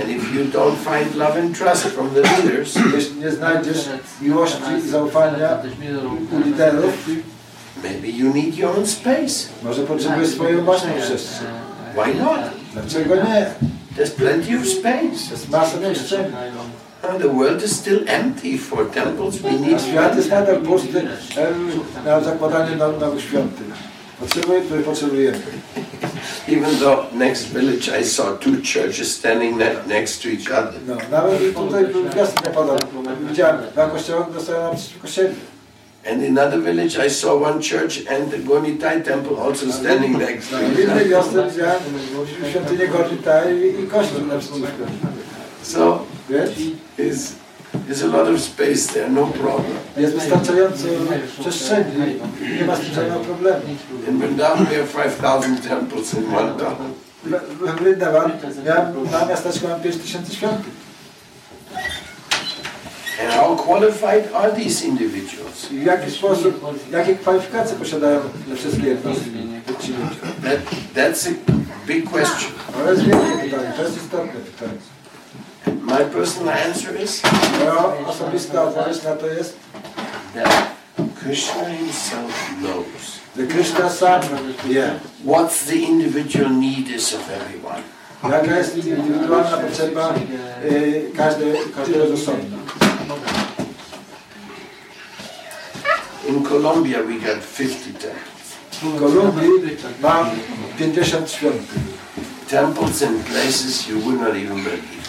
And if you don't find love and trust from the leaders, Jeśli nie znajdziesz miłości i zaufania u liderów, maybe you need your own space. może potrzebujesz swoją własną przestrzeń. Why not? Dlaczego nie? There's plenty of space. Jest masa przestrzeni. Uh, The world is still empty for temples. We need świat jest nadal pusty na zakładanie now- nowych świątyń. Potrzebujemy, które potrzebujemy. Even though next village I saw two churches standing next to each other. No, nawet tutaj gwiazd nie padał. Widziałem, dwa kościoły, które stoją naprzeciwko siebie. And in another village I saw one church and the Gonitai temple also standing next to W each innej other. wiosce widziałem świątynię i kościół naprzeciwko. So Wiesz? there's, there's a lot of space there, no problem. Jest wystarczająco przestrzeni. Nie ma żadnego problemu. In Vrindavan we have 5,000 temples in one town. We Vrindavan miałem, na miasteczku mam 5000 świątyń. And how qualified are these individuals? W jaki sposób, jakie kwalifikacje posiadają wszystkie jednostki? That, that's a big question. To jest wielkie pytanie, to jest istotne pytanie. My personal answer is Moja osobista odpowiedź na to jest, that Krishna himself knows The Krishna sam wie, what the individual need is of everyone. jaka jest indywidualna potrzeba y, każdej, każdego z osobna. In Colombia we got 50 temples. W Kolumbii mam 50 świątyń. Temples in places you would not even believe.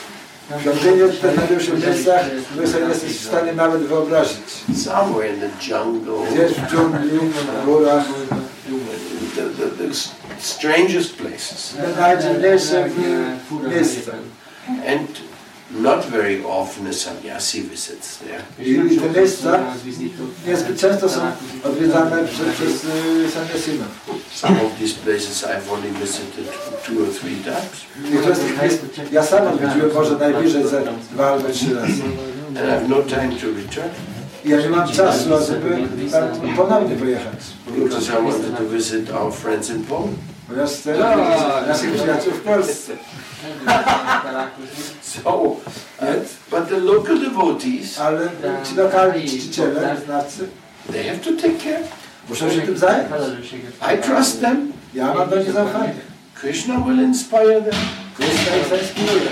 Świątynie te znajdują się w miejscach, które sobie nie jesteś w stanie nawet wyobrazić. Somewhere in the jungle, Gdzieś w dżungli, w górach, the, the, the strangest places. najdziwniejsze w- miejsca. And not very often a sannyasi visits there. I te miejsca niezbyt często są odwiedzane przez, przez y, sannyasynów. Some of these places I've only visited two or three times. Niektóre z tych miejsc ja sam odwiedziłem może najbliżej ze dwa albo trzy razy. And I have no time to return ja nie mam czasu, żeby ponownie pojechać. because I wanted to visit our friends in Poland. Ponieważ chcę naszych przyjaciół w Polsce. So, uh, but the local devotees, Ale ci lokalni czciciele, znawcy, they have to take care. muszą się tym zająć. I trust them. Ja mam do nich zaufanie. Krishna will inspire them. Krishna ich zainspiruje.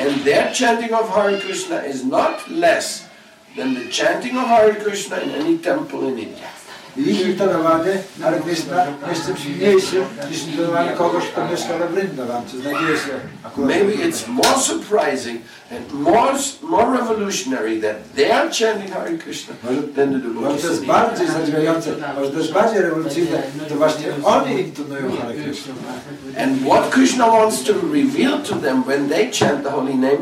And their chanting of Hare Krishna is not less than the chanting of Hare Krishna in any temple in India. I ich intonowanie Hare Krishna jest czymś mniejszym niż kogoś, kto mieszka Vrindavan, czy znajduje się akurat. Maybe it's more surprising and more, more revolutionary that they are chanting Hare Krishna than the Może to devotees. jest bardziej zadziwiające, może też bardziej rewolucyjne, to właśnie oni intonują Hare Krishna. And what Krishna wants to reveal to them when they chant the holy name,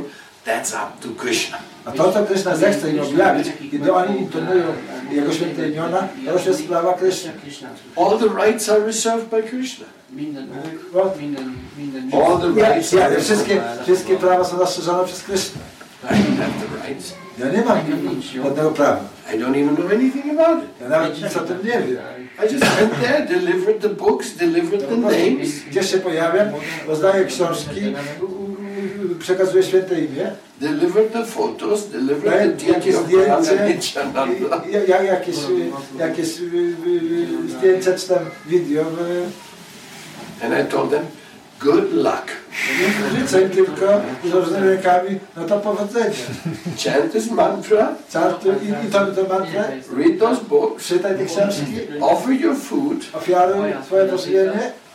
that's up to Krishna. A to, co Krishna zechce im objawić, kiedy oni intonują Jego święte imiona, to już jest sprawa Krishna. All the rights are reserved by Krishna. All the ja, rights ja, are wszystkie, wszystkie prawa są zastrzeżone przez Krishna. I don't have the rights. Ja nie mam żadnego prawa. I don't even know anything about it. Ja nawet nic o tym nie wiem. I just went there, delivered the books, delivered the names, Gdzieś się pojawiam, rozdaję książki, przekazuje święte imię, deliver the photos, deliver the daje deity jakieś of Brahma jakieś, jakieś zdjęcia czy tam video. y, And I told them, good luck. i Życzę im tylko z różnymi rękami, no to powodzenia. Chant this mantra, Czartu i, i to, to mantrę, read those books, czytaj te książki, offer your food, ofiaruj swoje pożywienie,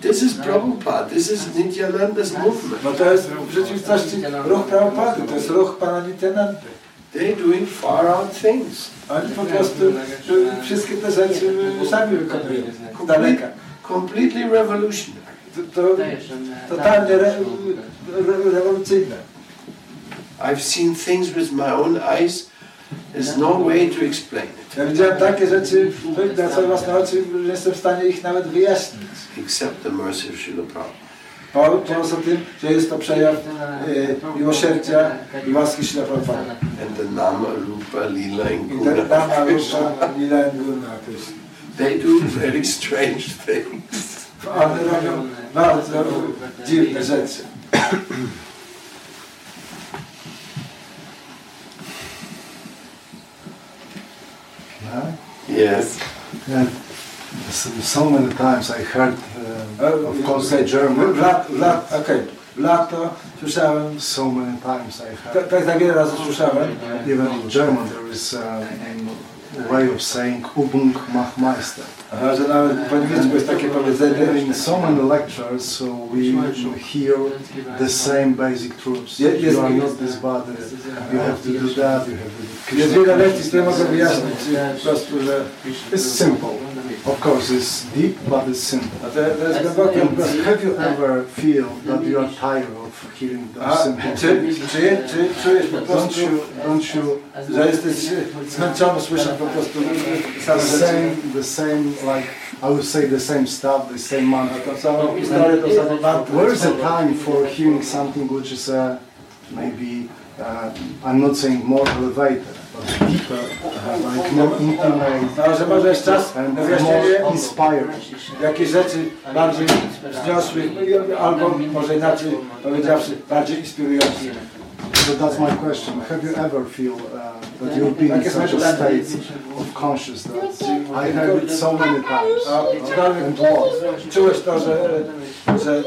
this is Prabhupada, this is Nityananda's movement. Bo to jest w rzeczywistości ruch Prabhupady, to jest ruch Pana Nityanandy. They're doing far out things. Oni po prostu wszystkie te rzeczy sami wykonują, z daleka. Completely revolutionary. To, to totalnie re, re, rewolucyjne. I've seen things with my own eyes. There's no way to explain it, Ja widziałem takie rzeczy na swoje własne oczy, że nie jestem w stanie ich nawet wyjaśnić. except the mercy of Srila Prabhupada. Po, poza tym, że jest to przejaw y, miłosierdzia i łaski Śla Prabhupada. And the Nama, Rupa, Lila, and I ten Rupa, Lila i Guna też. They do very strange things. One robią bardzo dziwne rzeczy. Yes. And so, so many times I heard, uh, of course, Okej, German. w lat, w lat, okej, lato słyszałem, So many times I tak, heard. tak, tak wiele razy słyszałem, Even in German there is a way of saying Übung macht Meister. aha, że nawet po niemiecku jest takie powiedzenie, In so many lectures, so we hear the same basic truths. Ye- yes, You are not this body. Uh, you have to do that. You have to do jest wiele lekcji, które mogę wyjaśnić, po prostu, że It's simple. Of course, it's deep, but it's simple. a to, to jest głębokie. Have you ever feel that you are tired of hearing those simple czy, czy, czy czujesz po Don't prostu, you, don't you że jesteś zmęczony słysząc po prostu same the same, the same, like I would say, the same stuff, the same mantra. Tą samą historię, tą samą mantrę. Where is the time for hearing something which is uh, maybe uh, I'm not saying more elevated, No, że może jest czas na wyjaśnienie jakieś rzeczy bardziej wzniosłych, albo może inaczej powiedziawszy, bardziej inspirujących. So that's my question. Have you ever feel uh, that you've been in such a state of consciousness I heard it so many times? And what? czułeś to, że, że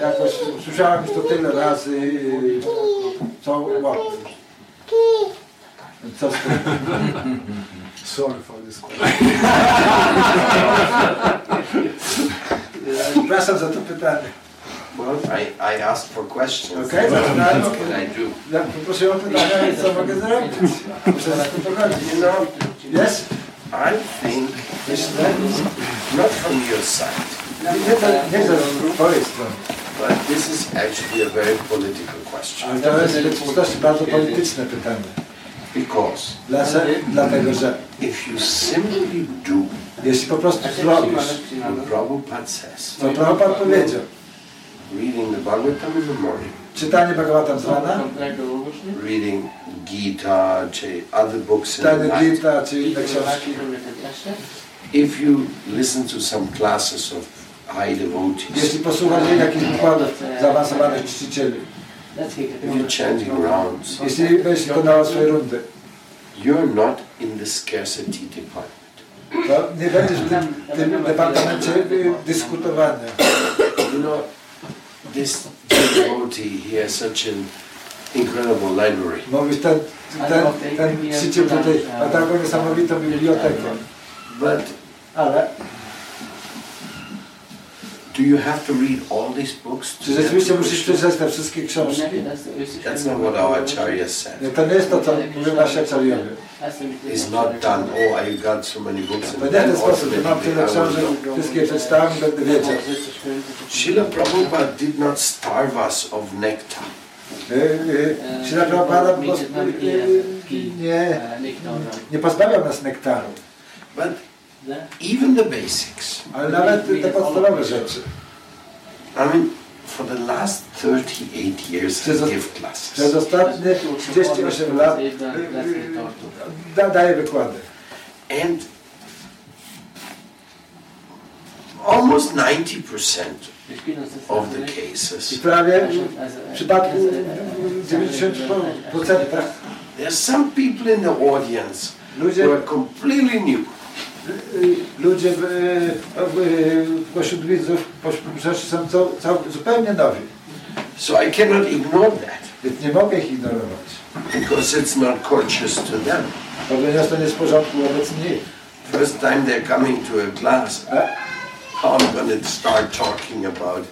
jakoś słyszałem już to tyle razy, co wow. Co z tym? Sorry for this question. Przepraszam za to pytanie. Well, I, I asked for questions. Okay, What zaczynamy. can I do? Ja poprosiłem o pytania, więc co mogę zrobić? Muszę to pogodzić. You know, Jest? I think, Myślę, not from your side, nie, to- nie ze twojej strony, but this is actually a very political question. ale to jest w rzeczywistości bardzo polityczne pytanie. Because? Dlatego, że if you simply do jeśli po prostu zrobisz, what Prabhupada says, co Prabhupada powiedział, reading the Bhagavatam in the morning, czytanie Bhagavatam z rana, reading Gita, czy other books in the night, Gita czy inne książki, if you listen to some classes of high devotees, jeśli posłuchasz jakichś wykładów zaawansowanych czcicieli, You're changing rounds. Y si već ponavlja sve runde. You're not in the scarcity department. Не бъдеш в департамент дискутования. You know, this devotee, he has such an incredible library. Но ви do you have to read all these books? to czy get rzeczywiście to musisz Krishna? przeczytać te wszystkie książki? That's not what our acharya said. Nie, to nie jest to, co mówią nasi acharyowie. It's not done, oh, I've got so many books To and nie w then ten sposób, że mam ultimately tyle I książek, will know. wszystkie przeczytałem i będę wiedział. Srila Prabhupada did not starve us of nectar. Y, y, Śrila Prabhupada po prostu y, y, nie, nie pozbawiał nas nektaru, But even the basics. ale nawet te podstawowe rzeczy. I mean, for the last 38 years I Przez- give classes. Przez ostatnie 38 lat y, y, da, daję wykłady. And almost 90% of the I cases, prawie w przypadku 90% there's some people in the audience ludzie, who are completely new. Ludzie w, w, pośród widzów pośród rzeczy są cał, cał, zupełnie nowi. So I cannot ignore that Więc nie mogę ich ignorować. because it's not courteous to them. Ponieważ to nie jest w porządku wobec nich. First time they're coming to a class, how I'm going to start talking about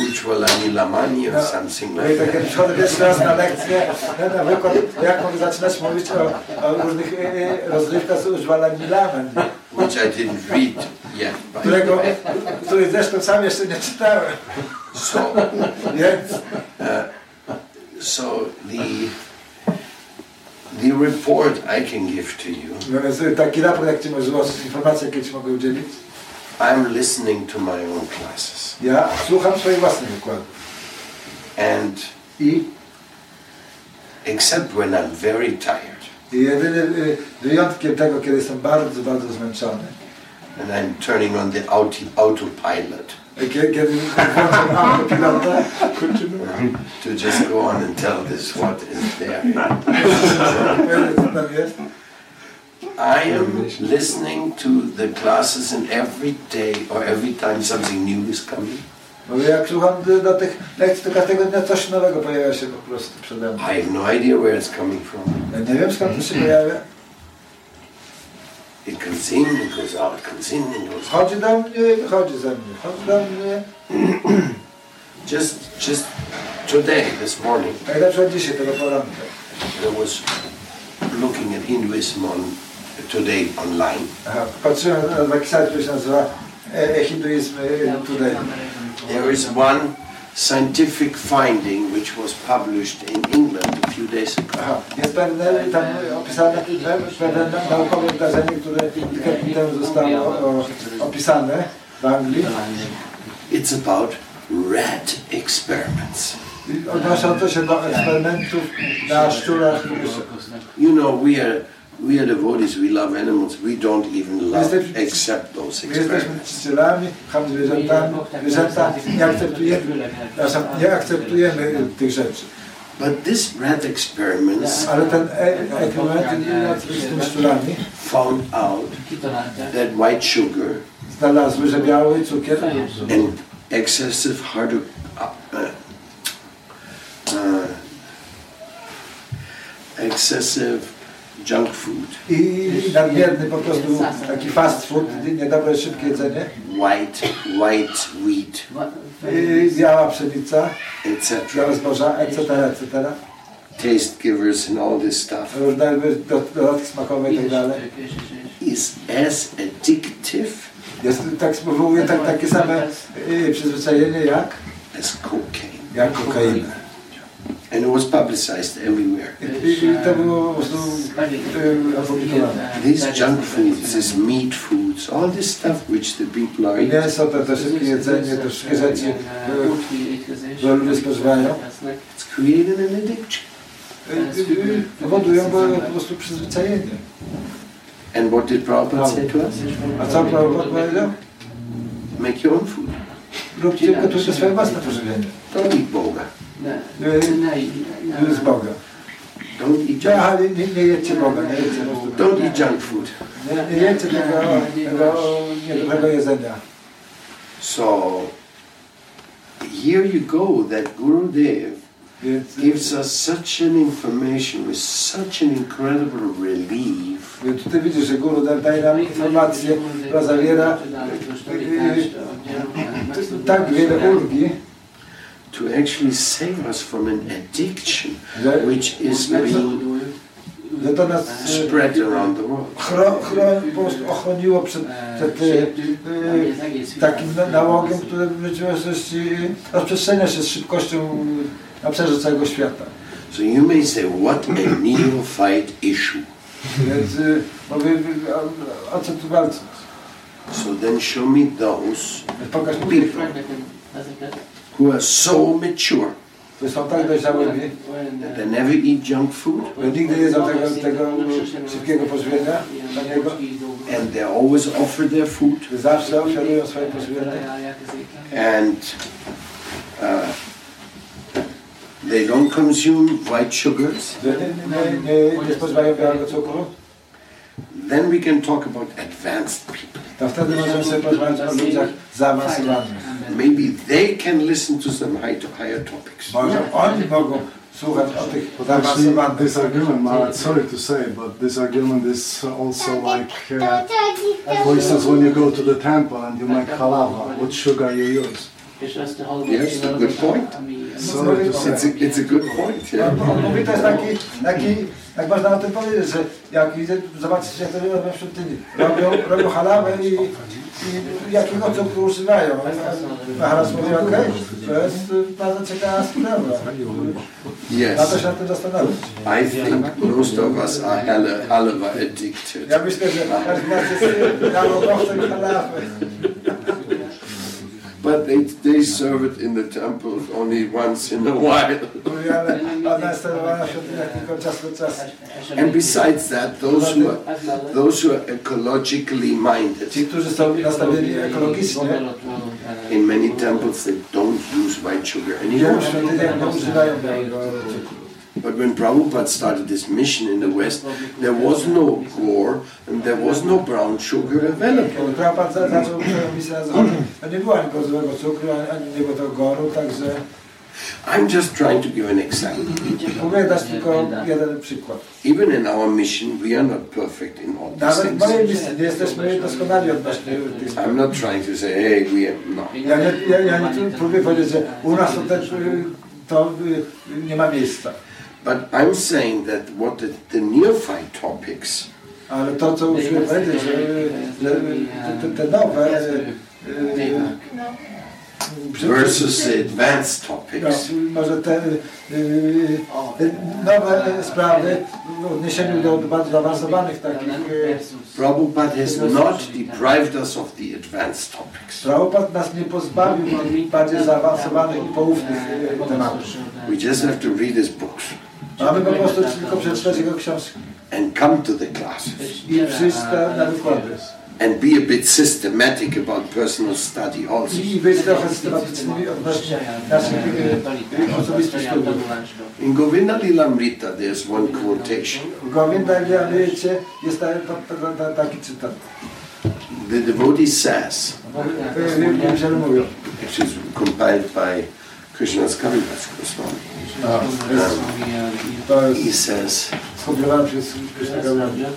Ujjwala Nilamani or something no like i tak jak that. przychodzę pierwszy raz na lekcję, na, na wykład, jak mogę zaczynać mówić o, o różnych e, e, rozrywkach z użwalaniem lamen, which I didn't read yet. Którego, który zresztą sam jeszcze nie czytałem. So, Więc so the the report I can give to you. no taki raport, jak Ci może informacje, jakie Ci mogę udzielić. I'm listening to my own classes, Ja słucham swoich własnych wykładów. and I, except when I'm very tired. I jedynym y, wyjątkiem tego, kiedy jestem bardzo, bardzo zmęczony, and I'm turning on the auto, autopilot. Kiedy, włączam autopilota, to just go on and tell this what is there. co tam jest, I am listening to the classes, and every day or every time something new is coming, Bo jak słucham do tych lekcji, to każdego dnia coś nowego pojawia się po prostu przede mną. I have no idea where it's coming from. Ja nie wiem skąd to się pojawia. It comes in, it goes out, comes in, and goes out. Wchodzi do mnie, wychodzi ze mnie, wchodzi do mnie. Just, just today, this morning, Jak na przykład dzisiaj, tego poranka. I was looking at Hinduism on today online, Aha, patrzyłem na taki sajt, się nazywa Today. There is one scientific finding which was published in England a few days ago. Aha, jest pewne tam opisane, pe- pewne naukowe wydarzenie, które kilka dni temu zostało opisane w Anglii. It's about rat experiments. Odnoszące się do eksperymentów na szczurach. You know, we are we are devotees. We love animals. We don't even love Jesteśmy- accept those My jesteśmy experiments. czcicielami, kochamy zwierzętami, zwierzęta nie akceptujemy, nie akceptujemy tych rzeczy. But this rat experiments Ale ten eksperyment z szczurami found out that white sugar znalazły, że biały cukier and excessive hard uh, uh, excessive junk food, i nadmierny po prostu taki fast food, niedobre, szybkie jedzenie, white white wheat, i biała pszenica, etc., białe zboża, etc., etc. taste givers, and all this stuff Różne do- dodatki smakowe i tak dalej. is as addictive Jest, tak wywołuje tak, takie same y, przyzwyczajenie jak, as cocaine, jak kokaina. And it was publicized everywhere. I, i to było po prostu y, opublikowane. These junk foods, these meat foods, all this stuff which the people are eating, Mięso, to, to szybkie jedzenie, to wszystkie rzeczy, które ludzie spożywają, it's created an addiction. powodują po, prostu przyzwyczajenie. And what did Prabhupada say to us? A co Prabhupada powiedział? Make your own food. Róbcie, gotujcie swoje własne pożywienie. Don't eat boga. Y, z Boga. Don't eat junk. Ja, nie, nie, nie jedźcie Boga, nie jedźcie po prostu. Don't eat junk food. Nie, nie jedźcie tego, tego niedobrego jedzenia. So here you go. That Gurudev Więc, gives us such an information with such an incredible relief. więc ty widzisz, że Guru da- daje nam informację, która zawiera tak wiele ulgi, to actually save us from an addiction which is being to nas e, spread around the world. chro, chro, po prostu ochroniło przed, przed e, e, takim na- nałogiem, który w rzeczywistości rozprzestrzenia się z szybkością na obszarze całego świata. So you may say, what a neophyte issue. Więc mówię, o, co tu walczyć? So then show me those Pokaż mi tych, who are so mature którzy są tak dojrzałymi, that they never eat junk food. że nigdy nie jedzą tego, tego szybkiego pożywienia, taniego, and they always offer their food. Że zawsze ofiarują swoje pożywienie. and uh, they don't consume white sugars, że nie, nie, nie, nie spożywają białego cukru, then we can talk about advanced people. to wtedy możemy sobie porozmawiać o ludziach zaawansowanych. Maybe they can listen to some high to higher topics. Może oni mogą słuchać o tych But actually, zaawansowanych. this argument, Marat, sorry to say, but this argument is also like, uh, for instance, when you go to the temple and you make halava, what sugar you use? Yes, good point. Sorry to It's a, it's a good point, yeah. On, on mówi, to jest taki, taki, jak można o tym powiedzieć, że jak idzie, zobaczycie jak to robią w świątyni. Robią, robią halawę i, i jakiego cukru używają. Maharas mówi, okej, to jest y, bardzo ciekawa sprawa. Na to Yes, się na tym zastanowić. I think most of us are halava addicted. Ja myślę, że każdy z nas jest narodowcem halawy. But they, they serve it in the temples only once in a while. Mówi, ale ona jest sterowana w świątyniach tylko czas do czasu. And besides that, those who are, those who are ecologically minded, Ci, którzy są nastawieni ekologicznie, in many temples they don't use white sugar anymore. But when Prabhupada started this mission in the West, there was no gore and there was no brown sugar available. Kiedy Prabhupada za- zaczął swoją misję na zachodzie, to nie było ani złego cukru, ani, ani nie było tego goru, także I'm just trying to give an example. Even in our mission, we are not perfect in all these things. I'm not trying to say, hey, we are, no. Ja nie, ja, ja nie tu próbuję powiedzieć, że u nas to nie ma miejsca. But I'm saying that what the, the neophyte topics Ale to, co musimy powiedzieć, że, że te, te nowe y, y, przy- versus the advanced no, topics, może te y, y, nowe sprawy w odniesieniu do bardziej zaawansowanych takich y, Prabhupada has not deprived us of the advanced topics. Prabhupada nas nie pozbawił bardziej zaawansowanych i poufnych y, tematów. We just have to read his books Mamy po prostu tylko przeczytać jego książki and come to the classes i przyjść na, na wykłady. and be a bit systematic about personal study also. I być trochę systematycznymi odnośnie naszych osobistych studiów. In Govinda Lilamrita, there's one quotation. W Govinda, jest taki cytat. The devotee says, Wiem, że which is compiled by Krishna's Kaviraj Goswami. To He says, skompilowane przez Krishna Gauranga.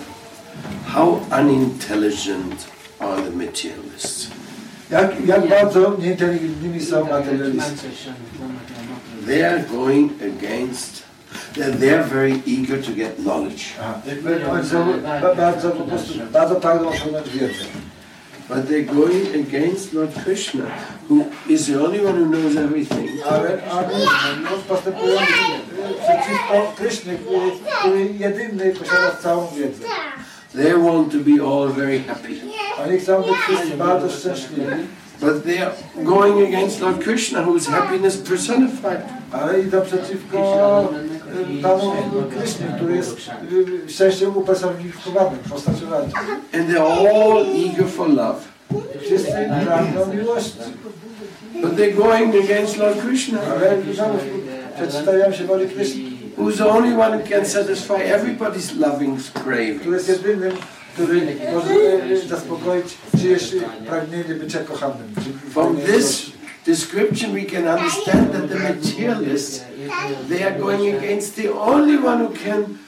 How unintelligent are the materialists? Jak, jak bardzo nieinteligentni są materialiści. They are going against, they're, they're very eager to get knowledge. Aha. Oni są ba- bardzo, po prostu, bardzo pragną osiągnąć wiedzę. But they're going against Lord Krishna, who is the only one who knows everything. Ale oni postępują y, przeciwko Kryszny, który, który jedyny posiada całą wiedzę. They want to be all very happy. Oni chcą być wszyscy bardzo But they are going against Lord Krishna, who is happiness personified. Przeciwko y, Panu Krysznie, który jest y, szczęściem upersonifikowanym, postacią radzie. And they're all eager for love. Wszyscy pragną miłości, But they're going against Lord Krishna, ale przedstawiają się woli Kryszny, who's the only one who can satisfy everybody's loving który jest jedynym, który może y, zaspokoić czyjeś pragnienie bycia kochanym. From this description, we can understand that the materialists, they are going against the only one who can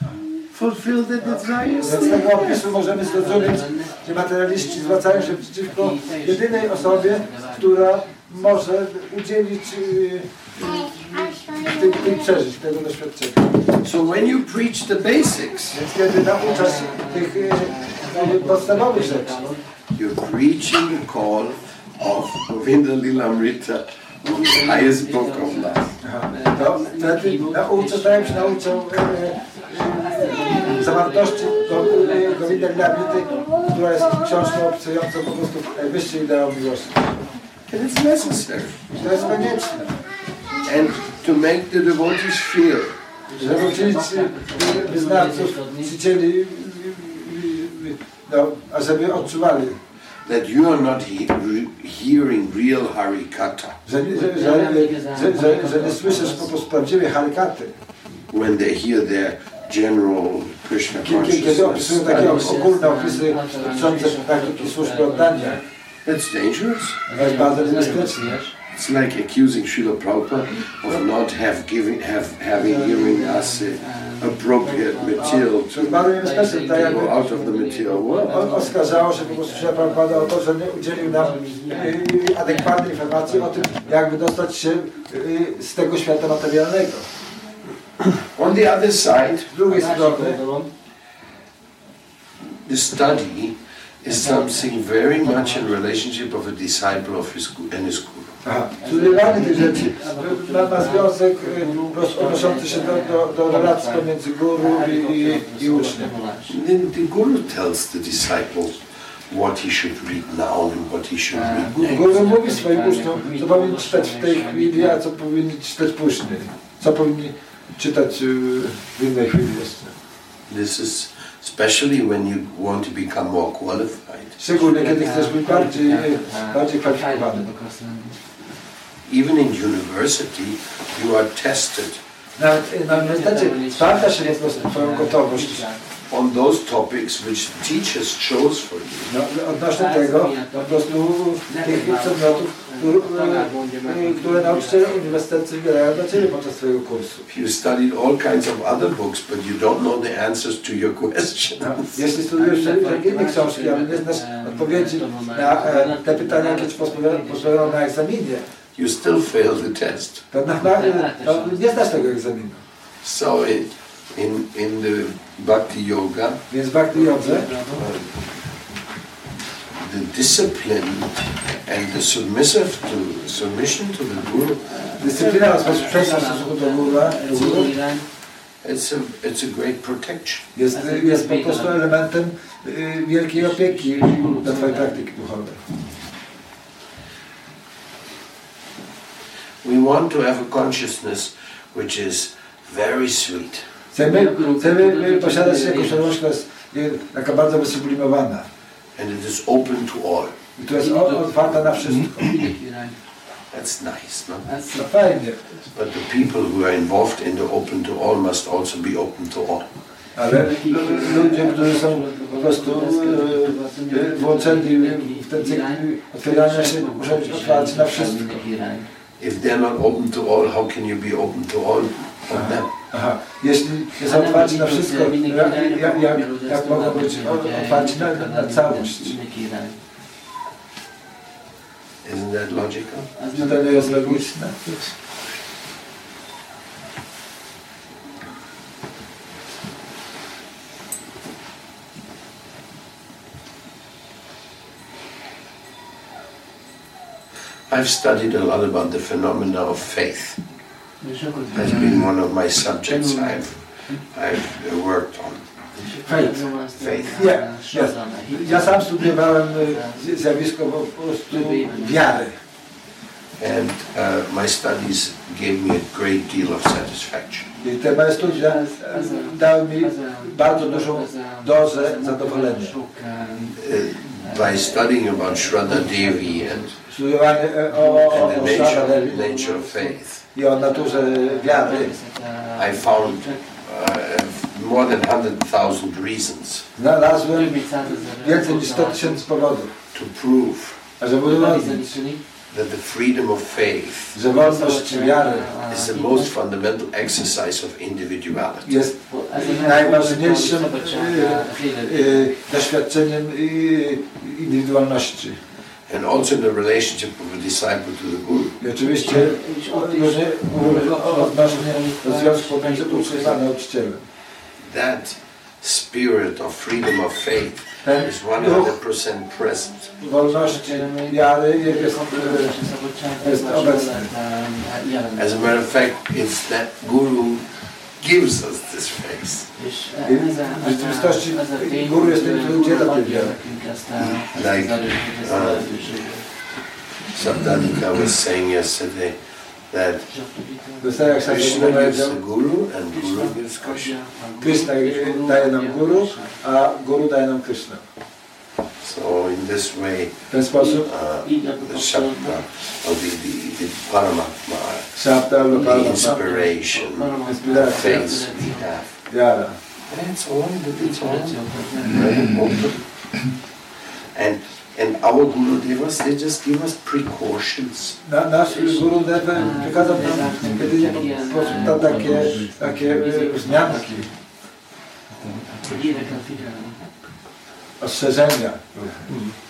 fulfill the desires. Z tego opisu możemy zrozumieć, że materialiści zwracają się przeciwko jedynej osobie, która może udzielić y, y, tych, tych przeżyć, tego doświadczenia. So when you preach the basics, Więc kiedy nauczasz tych y, y, podstawowych rzeczy, you're preaching the call of Govinda Lilamrita, highest book of love. Aha. To wtedy nauczę, staję się nauczę e, zawartości Go- Govinda Gnabity, która jest książką opisującą po prostu najwyższy ideał miłości. And it's necessary. To jest konieczne, And to make the devotees feel żeby uczynić e, wyznawców, czcicieli, e, e, no, a żeby odczuwali, that you are not he- re- hearing real Harikata że, że, że, że, że, że nie słyszysz po prostu prawdziwej harykaty. when they hear their general Krishna Kiedy, kiedy opisują takie consciousness. ogólne opisy dotyczące praktyki służby oddania, That's dangerous. to jest bardzo niebezpieczne. It's like accusing Srila Prabhupada of not have giving, have, having given us uh, appropriate material To jest bardzo niebezpieczne, tak to go out of the material world. on oskarżało się po prostu się Prabhupada o to, że nie udzielił nam adekwatnej informacji o tym, jak wydostać się y, z tego świata materialnego. On the other side, Z drugiej strony, the study is something very much in relationship of a disciple of his gu- and his guru. Studiowanie tych rzeczy ma, ma związek y, odnoszący się do, do, do relacji pomiędzy guru i, i, i uczniem. The, the guru tells the disciple what he should read now and what he should read next. Guru mówi swoim uczniom, co powinni czytać w tej chwili, a co powinni czytać później. Co powinni czytać y, w innej chwili jeszcze. This is especially when you want to become more qualified. Szczególnie kiedy chcesz być bardziej, bardziej kwalifikowany. Even in university, you are tested. Nawet na uniwersytecie sprawdza się po prostu Twoją gotowość. On those topics which teachers chose for you. no, odnośnie tego, po prostu tych przedmiotów, które, nauczyciele uniwersyteccy wybierają dla Ciebie podczas Twojego kursu. You studied all kinds of other books, but you don't know the answers to your No, questions. jeśli studujesz wszelkie inne książki, ale nie znasz odpowiedzi na e, te pytania, jakie Ci pozwolą na egzaminie, You still fail the test. to, na, na, to nie znasz tego egzaminu. So in, in, in the bhakti yoga, Więc Bhakti Jodze uh, the discipline and the submissive to submission to the guru, dyscyplina oraz posłuszeństwo w stosunku do guru, do guru it's a it's a great protection. jest, jest po prostu elementem wielkiej opieki dla Twojej praktyki duchowej. We want to have a consciousness which is very sweet. Chcemy, chcemy posiadać jakąś świadomość, która jest taka bardzo wysublimowana and it is open to all. i która jest o- otwarta na wszystko. That's nice, no? To fajnie, But the people who are involved in the open to all must also be open to all. ale ludzie, którzy są po prostu y, y, włączeni w ten cykl otwierania się, muszą być otwarci na wszystko. If they're not open to all, how can you be open to all of them? Aha. Jeśli nie są otwarci na wszystko, jak, jak, jak, jak mogą być otwarci na, na całość? Isn't that logical? Czy to nie jest logiczne? I've studied a lot about the phenomena of faith. That's been one of my subjects I've, I've uh, worked on. Faith. Faith. Nie, jest. Ja sam studiowałem y, zjawisko po prostu wiary. And uh, my studies gave me a great deal of satisfaction. I te moje studia e, dały mi bardzo dużą dozę zadowolenia. Uh, by studying about Shraddha Devi and, e, and the Shraddha nature, Devi nature of faith, i o naturze wiary. I found uh, more than 100,000 reasons Znalazłem więcej niż 100 tysięcy powodów, to prove żeby udowodnić, that the freedom of faith wolność wiary is the most fundamental exercise of individuality. jest najważniejszym doświadczeniem indywidualności. And also in the relationship of a disciple to the Guru. I oczywiście odnośnie związku uczniem a nauczycielem. That spirit of freedom of faith Ten is 100% present. As a matter of fact, it's that Guru gives us this face. Like, uh, Sabdadika was saying yesterday that To jest tak jak Krishna gives the Guru and Guru gives Krishna. Krishna daje nam guru, a guru daje nam Krishna. So in this way, W ten sposób uh, the Shabda, or the, the, the Paramatma, Shabda, the Lokalama, inspiration, inspiracja, face we have. wiara. That's all, it's all very important. And, and our Guru Devas, they just give us precautions. Na, nasz guru Deva przekazał nam jedynie po prostu ta, takie, takie wzmianki, ostrzeżenia. Uh,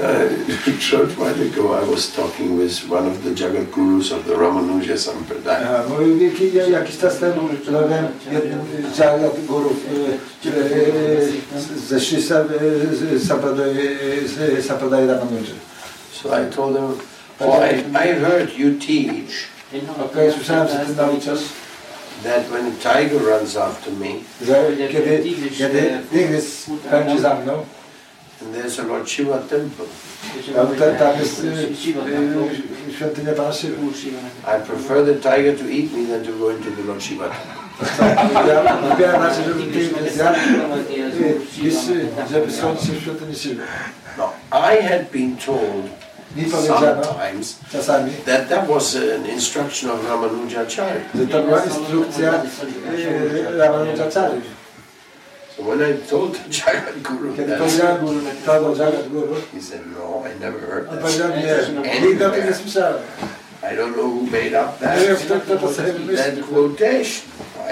a short while ago, I was talking with one of the Jagat Gurus of the Ramanuja Sampradaya. Aha, Mówił jaki- jakiś czas temu, rozmawiałem z Jagat gurów e, e, z- ze Sri Sa- e, z Sampradaya Ramanuja. So I told him, oh, I, I heard you teach Okej, słyszałem, że ty nauczasz, that when a tiger runs after me, że kiedy, kiedy tygrys pędzi za mną, and there's a Lord Shiva temple, tam, tam- tam jest e, e, świątynia Pana Siwy. I prefer the tiger to eat me than to go into the Lord Shiva temple. Ja wybieram raczej, żeby tygrys zjadł, niż żeby schodzić się w świątyni Siwy. Now, I had been told Mi powiedziano sometimes czasami, that that was an instruction of Ramanujacharya. że to była instrukcja e, Ramanujacharya. So when I told the Jagat Guru Kiedy that, powiedziałem to do Jagat Guru, he said, no, I never heard on that. powiedział nie, nigdy o tym nie słyszałem. I don't know who made up that, Nie wiem, kto, kto to sobie that quotation.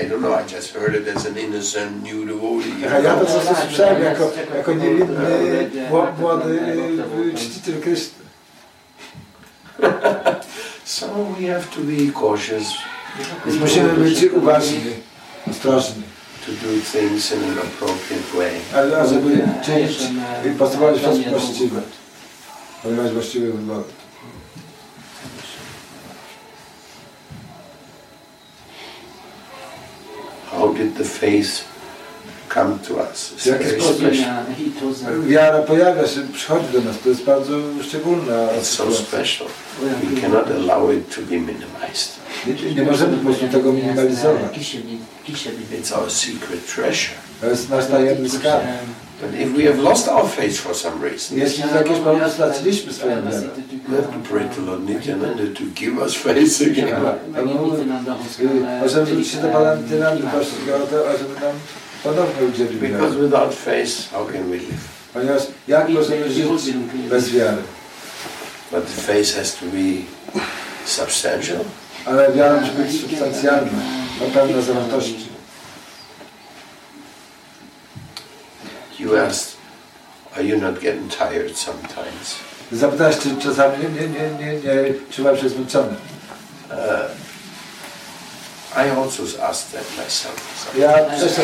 I don't know, I just heard it as an innocent new devotee. A ja to po słyszałem jako, jako niewinny, młody czciciel Kryszny. So we have to be cautious Więc musimy być uważni, ostrożni, to do things in an appropriate way. ale a żeby czynić i postępować w sposób właściwy, podejmować właściwe wybory. How did the faith come to us? W jaki sposób wiara pojawia się, przychodzi do nas, to jest bardzo szczególna It's so special. We cannot allow it to be minimized. Nie, nie możemy po prostu tego minimalizować. It's our secret treasure. To jest nasz tajemny skarb. But if we have lost our faith for some reason, Jeśli z jakiegoś powodu straciliśmy swoją wiarę, we have to pray to Lord Nityananda to give us faith again. y, możemy zwrócić się do Pana to, ażeby nam udzielił Because wiary. without faith, how can we live? Ponieważ jak możemy żyć bez wiary? But the faith has to be substantial. Ale wiara musi być substancjalna, ma pełna zawartości. You asked, are you not getting tired sometimes? Zapytałeś, czy czasami nie, nie, nie, nie, nie czułem się zmęczony. Uh, I also asked that myself. Yeah, this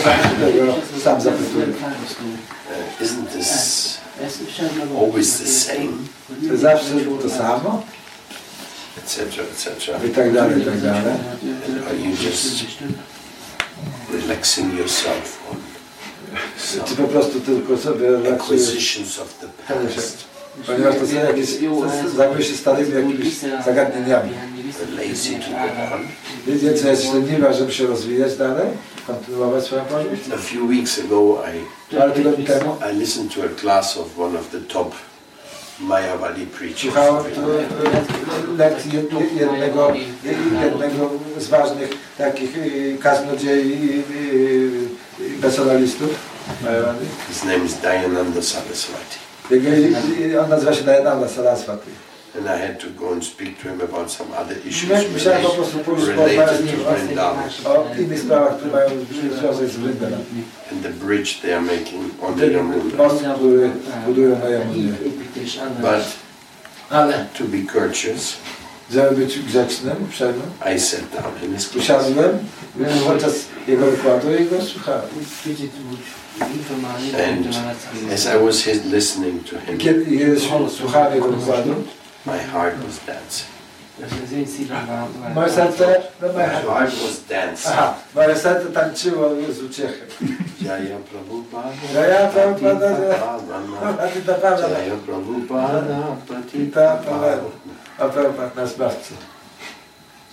a minute. Uh, isn't this always the same? It's absolutely the same. Etc., etc. I tak dalej, tak dalej. Are you just relaxing yourself on some acquisitions of the past? Ponieważ to są jakieś, zajmuje się starymi jakimiś zagadnieniami. Wiecie, co jest leniwa, żeby się rozwijać dalej? Kontynuować swoją podróż? A few weeks ago, I, Parę tygodni temu I listened to a class of one of the top Mayavadi preachers. słuchałem lekcji jed- jednego, jednego z ważnych takich e, kaznodziei e, e, personalistów. Majorany. His name is Dayananda Saraswati. And I had to go and speak to him about some other issues related, to Vrindavan. And the bridge they are making on the Yamuna. But to be courteous, żeby być grzecznym, uprzejmym, I sat down in his class. usiadłem podczas jego wykładu i go słuchałem. As I was his, listening to I him, kiedy słuchałem jego wykładu, my heart was dancing. moje serce, no My heart was dancing. Aha, moje serce tańczyło z uciechy. Jaya Prabhupada, Jaya Prabhupada, Patitavana, A ty naprawdę, Jaya Prabhupada. A Prabhupada nas zbawca.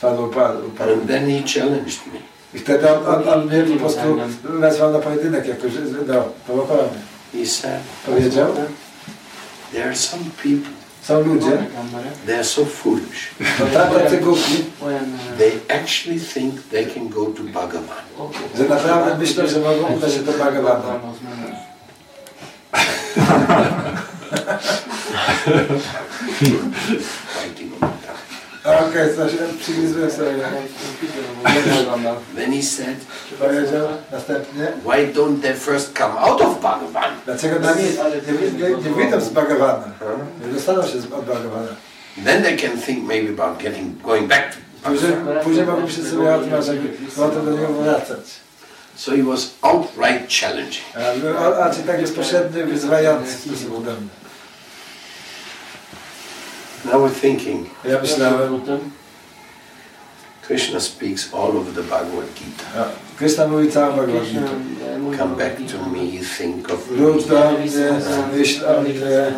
Padł, padł, padł. And then he challenged me. I wtedy on, on, on mnie po prostu wezwał na pojedynek, jako że no, prowokował mnie. He said, Powiedział, there are some people, są ludzie, they are so foolish. to tak tacy głupi, They actually think they can go to Bhagavan. że naprawdę myślą, że mogą udać się do Bhagavana. Okej, coś przygryzłem sobie. Then he said, Powiedział następnie, why don't they first come out of Bhagavan? dlaczego na nie, nie, nie, nie wyjdą z Bhagavana, Huh? nie dostaną się z- od Bhagavana. Then they can think maybe about getting going back to Później, Bhagavan. później mogą się sobie o tym, żeby potem do niego wracać. So he was outright challenging. A, a, a tak wyzywający w stosunku do mnie. Now we're thinking, Ja myślałem, Krishna speaks all over the Bhagavad Gita. a, Krishna mówi całą Bhagavad Gita. Come back to me, think of Wróć me. do mnie, myśl o mnie.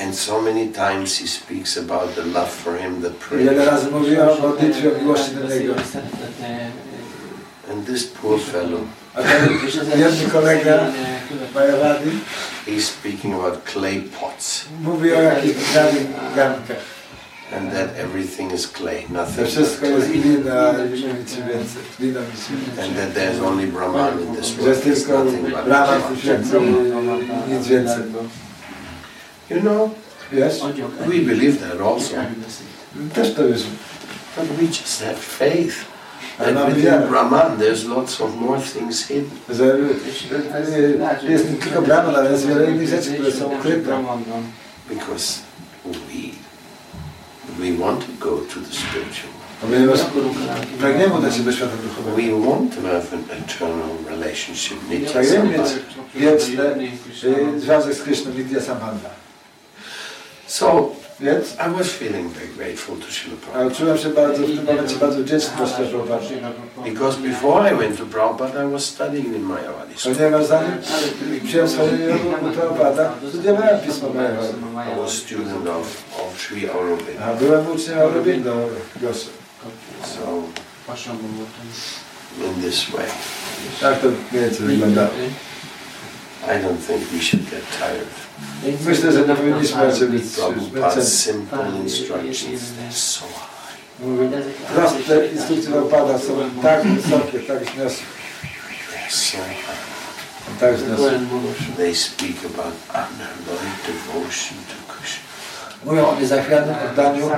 And so many times he speaks about the love for him, the Wiele prayer. razy mówi o modlitwie, o miłości do Niego. And this poor fellow, He's speaking about clay pots. And that everything is clay, nothing clay. And that there's only Brahman in this world, there's nothing but You know, yes. we believe that also. But we just have faith. Ale And mamy within wiarę, Brahman, there's lots of more things hidden. że e, jest nie tylko brama, ale jest wiele innych rzeczy, które są ukryte. Because we, we want to go to the spiritual Ponieważ pragniemy udać się do świata duchowego. We want to have an eternal relationship, Nitya Pragniemy mieć wieczny e, związek z Kryszną Vidya Sambandha. So Więc I was feeling very grateful to Srila a Prabhupada. czułem się bardzo w tym momencie bardzo wdzięczny dla Śla Prabhupada. Because before I went to Prabhupada, I was studying in Mayavadi school. Ponieważ zanim przyjąłem swoje u Prabhupada, studiowałem Pismo Majawadi. I was student of, of Sri Aurobindo. A byłem uczniem Aurobindo Gosy. So in this way, Tak to mniej więcej wyglądało. I don't think we should get tired. Myślę, że nie powinniśmy raczej być Prabhupada's zmęczeni. simple instructions, they're so high. Mówię, Proste instrukcje Prabhupada są tak wysokie, tak wzniosłe, They're so high. tak wzniosłe. They speak about unalloyed devotion to Krishna. Mówią o niezachwianym oddaniu y,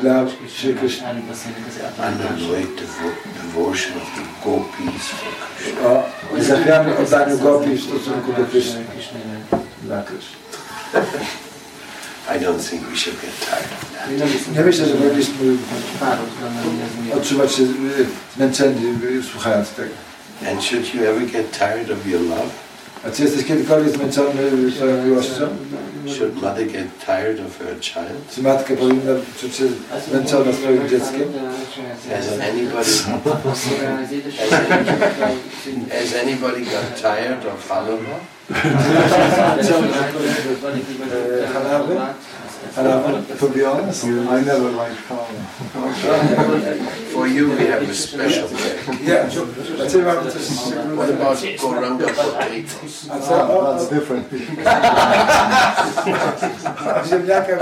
dla Sri Krishna. Unalloyed devo- devotion of the gopis for Krishna. O niezachwianym oddaniu gopi w stosunku do Krishna. Dla Krishna. I don't think we should get tired of that. Nie myślę, że powinniśmy odczuwać się y, zmęczeni y, słuchając tego. And should you ever get tired of your love? A czy jesteś kiedykolwiek zmęczony swoją miłością? Should mother get tired of her child? Czy matka powinna czuć się zmęczona swoim dzieckiem? Has anybody has anybody got tired of Halava? E, to be honest, I never liked Carla. For you, we have a special day. Yeah, I what, about go round of potatoes? Oh, that's different. Ziemniaka.